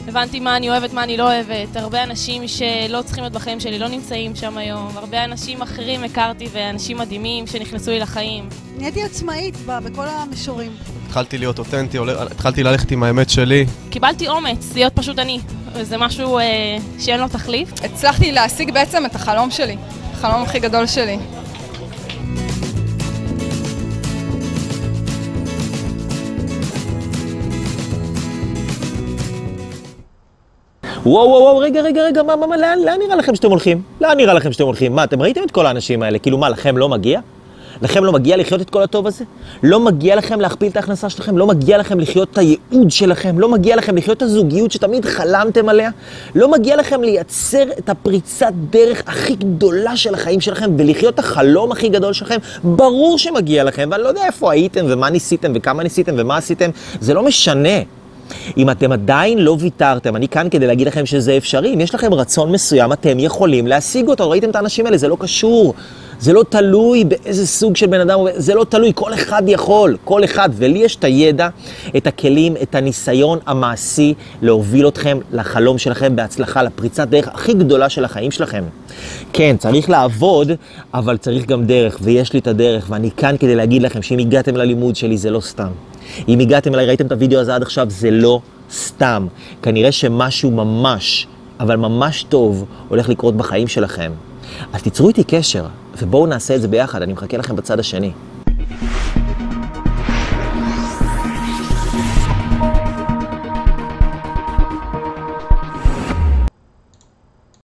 הבנתי מה אני אוהבת, מה אני לא אוהבת. הרבה אנשים שלא צריכים להיות בחיים שלי לא נמצאים שם היום. הרבה אנשים אחרים הכרתי ואנשים מדהימים שנכנסו לי לחיים. נהייתי עצמאית בכל המישורים. התחלתי להיות אותנטי, התחלתי ללכת עם האמת שלי. קיבלתי אומץ להיות פשוט אני. זה משהו אה, שאין לו תחליף. הצלחתי להשיג בעצם את החלום שלי, החלום הכי גדול שלי. וואו וואו וואו, רגע רגע רגע, מה, מה, מה, לאן, לאן נראה לכם שאתם הולכים? לאן נראה לכם שאתם הולכים? מה, אתם ראיתם את כל האנשים האלה? כאילו מה, לכם לא מגיע? לכם לא מגיע לחיות את כל הטוב הזה? לא מגיע לכם להכפיל את ההכנסה שלכם? לא מגיע לכם לחיות את הייעוד שלכם? לא מגיע לכם לחיות את הזוגיות שתמיד חלמתם עליה? לא מגיע לכם לייצר את הפריצת דרך הכי גדולה של החיים שלכם ולחיות את החלום הכי גדול שלכם? ברור שמגיע לכם, ואני לא יודע איפה הייתם ומה ניסיתם וכמה ניסיתם ומה עשיתם, זה לא משנה. אם אתם עדיין לא ויתרתם, אני כאן כדי להגיד לכם שזה אפשרי. אם יש לכם רצון מסוים, אתם יכולים להשיג אותו. ראיתם את האנשים האלה, זה לא קשור. זה לא תלוי באיזה סוג של בן אדם, זה לא תלוי, כל אחד יכול, כל אחד. ולי יש את הידע, את הכלים, את הניסיון המעשי להוביל אתכם לחלום שלכם בהצלחה, לפריצת דרך הכי גדולה של החיים שלכם. כן, צריך לעבוד, אבל צריך גם דרך, ויש לי את הדרך, ואני כאן כדי להגיד לכם שאם הגעתם ללימוד שלי זה לא סתם. אם הגעתם אליי, ראיתם את הוידאו הזה עד עכשיו, זה לא סתם. כנראה שמשהו ממש, אבל ממש טוב, הולך לקרות בחיים שלכם. אז תיצרו איתי קשר, ובואו נעשה את זה ביחד, אני מחכה לכם בצד השני.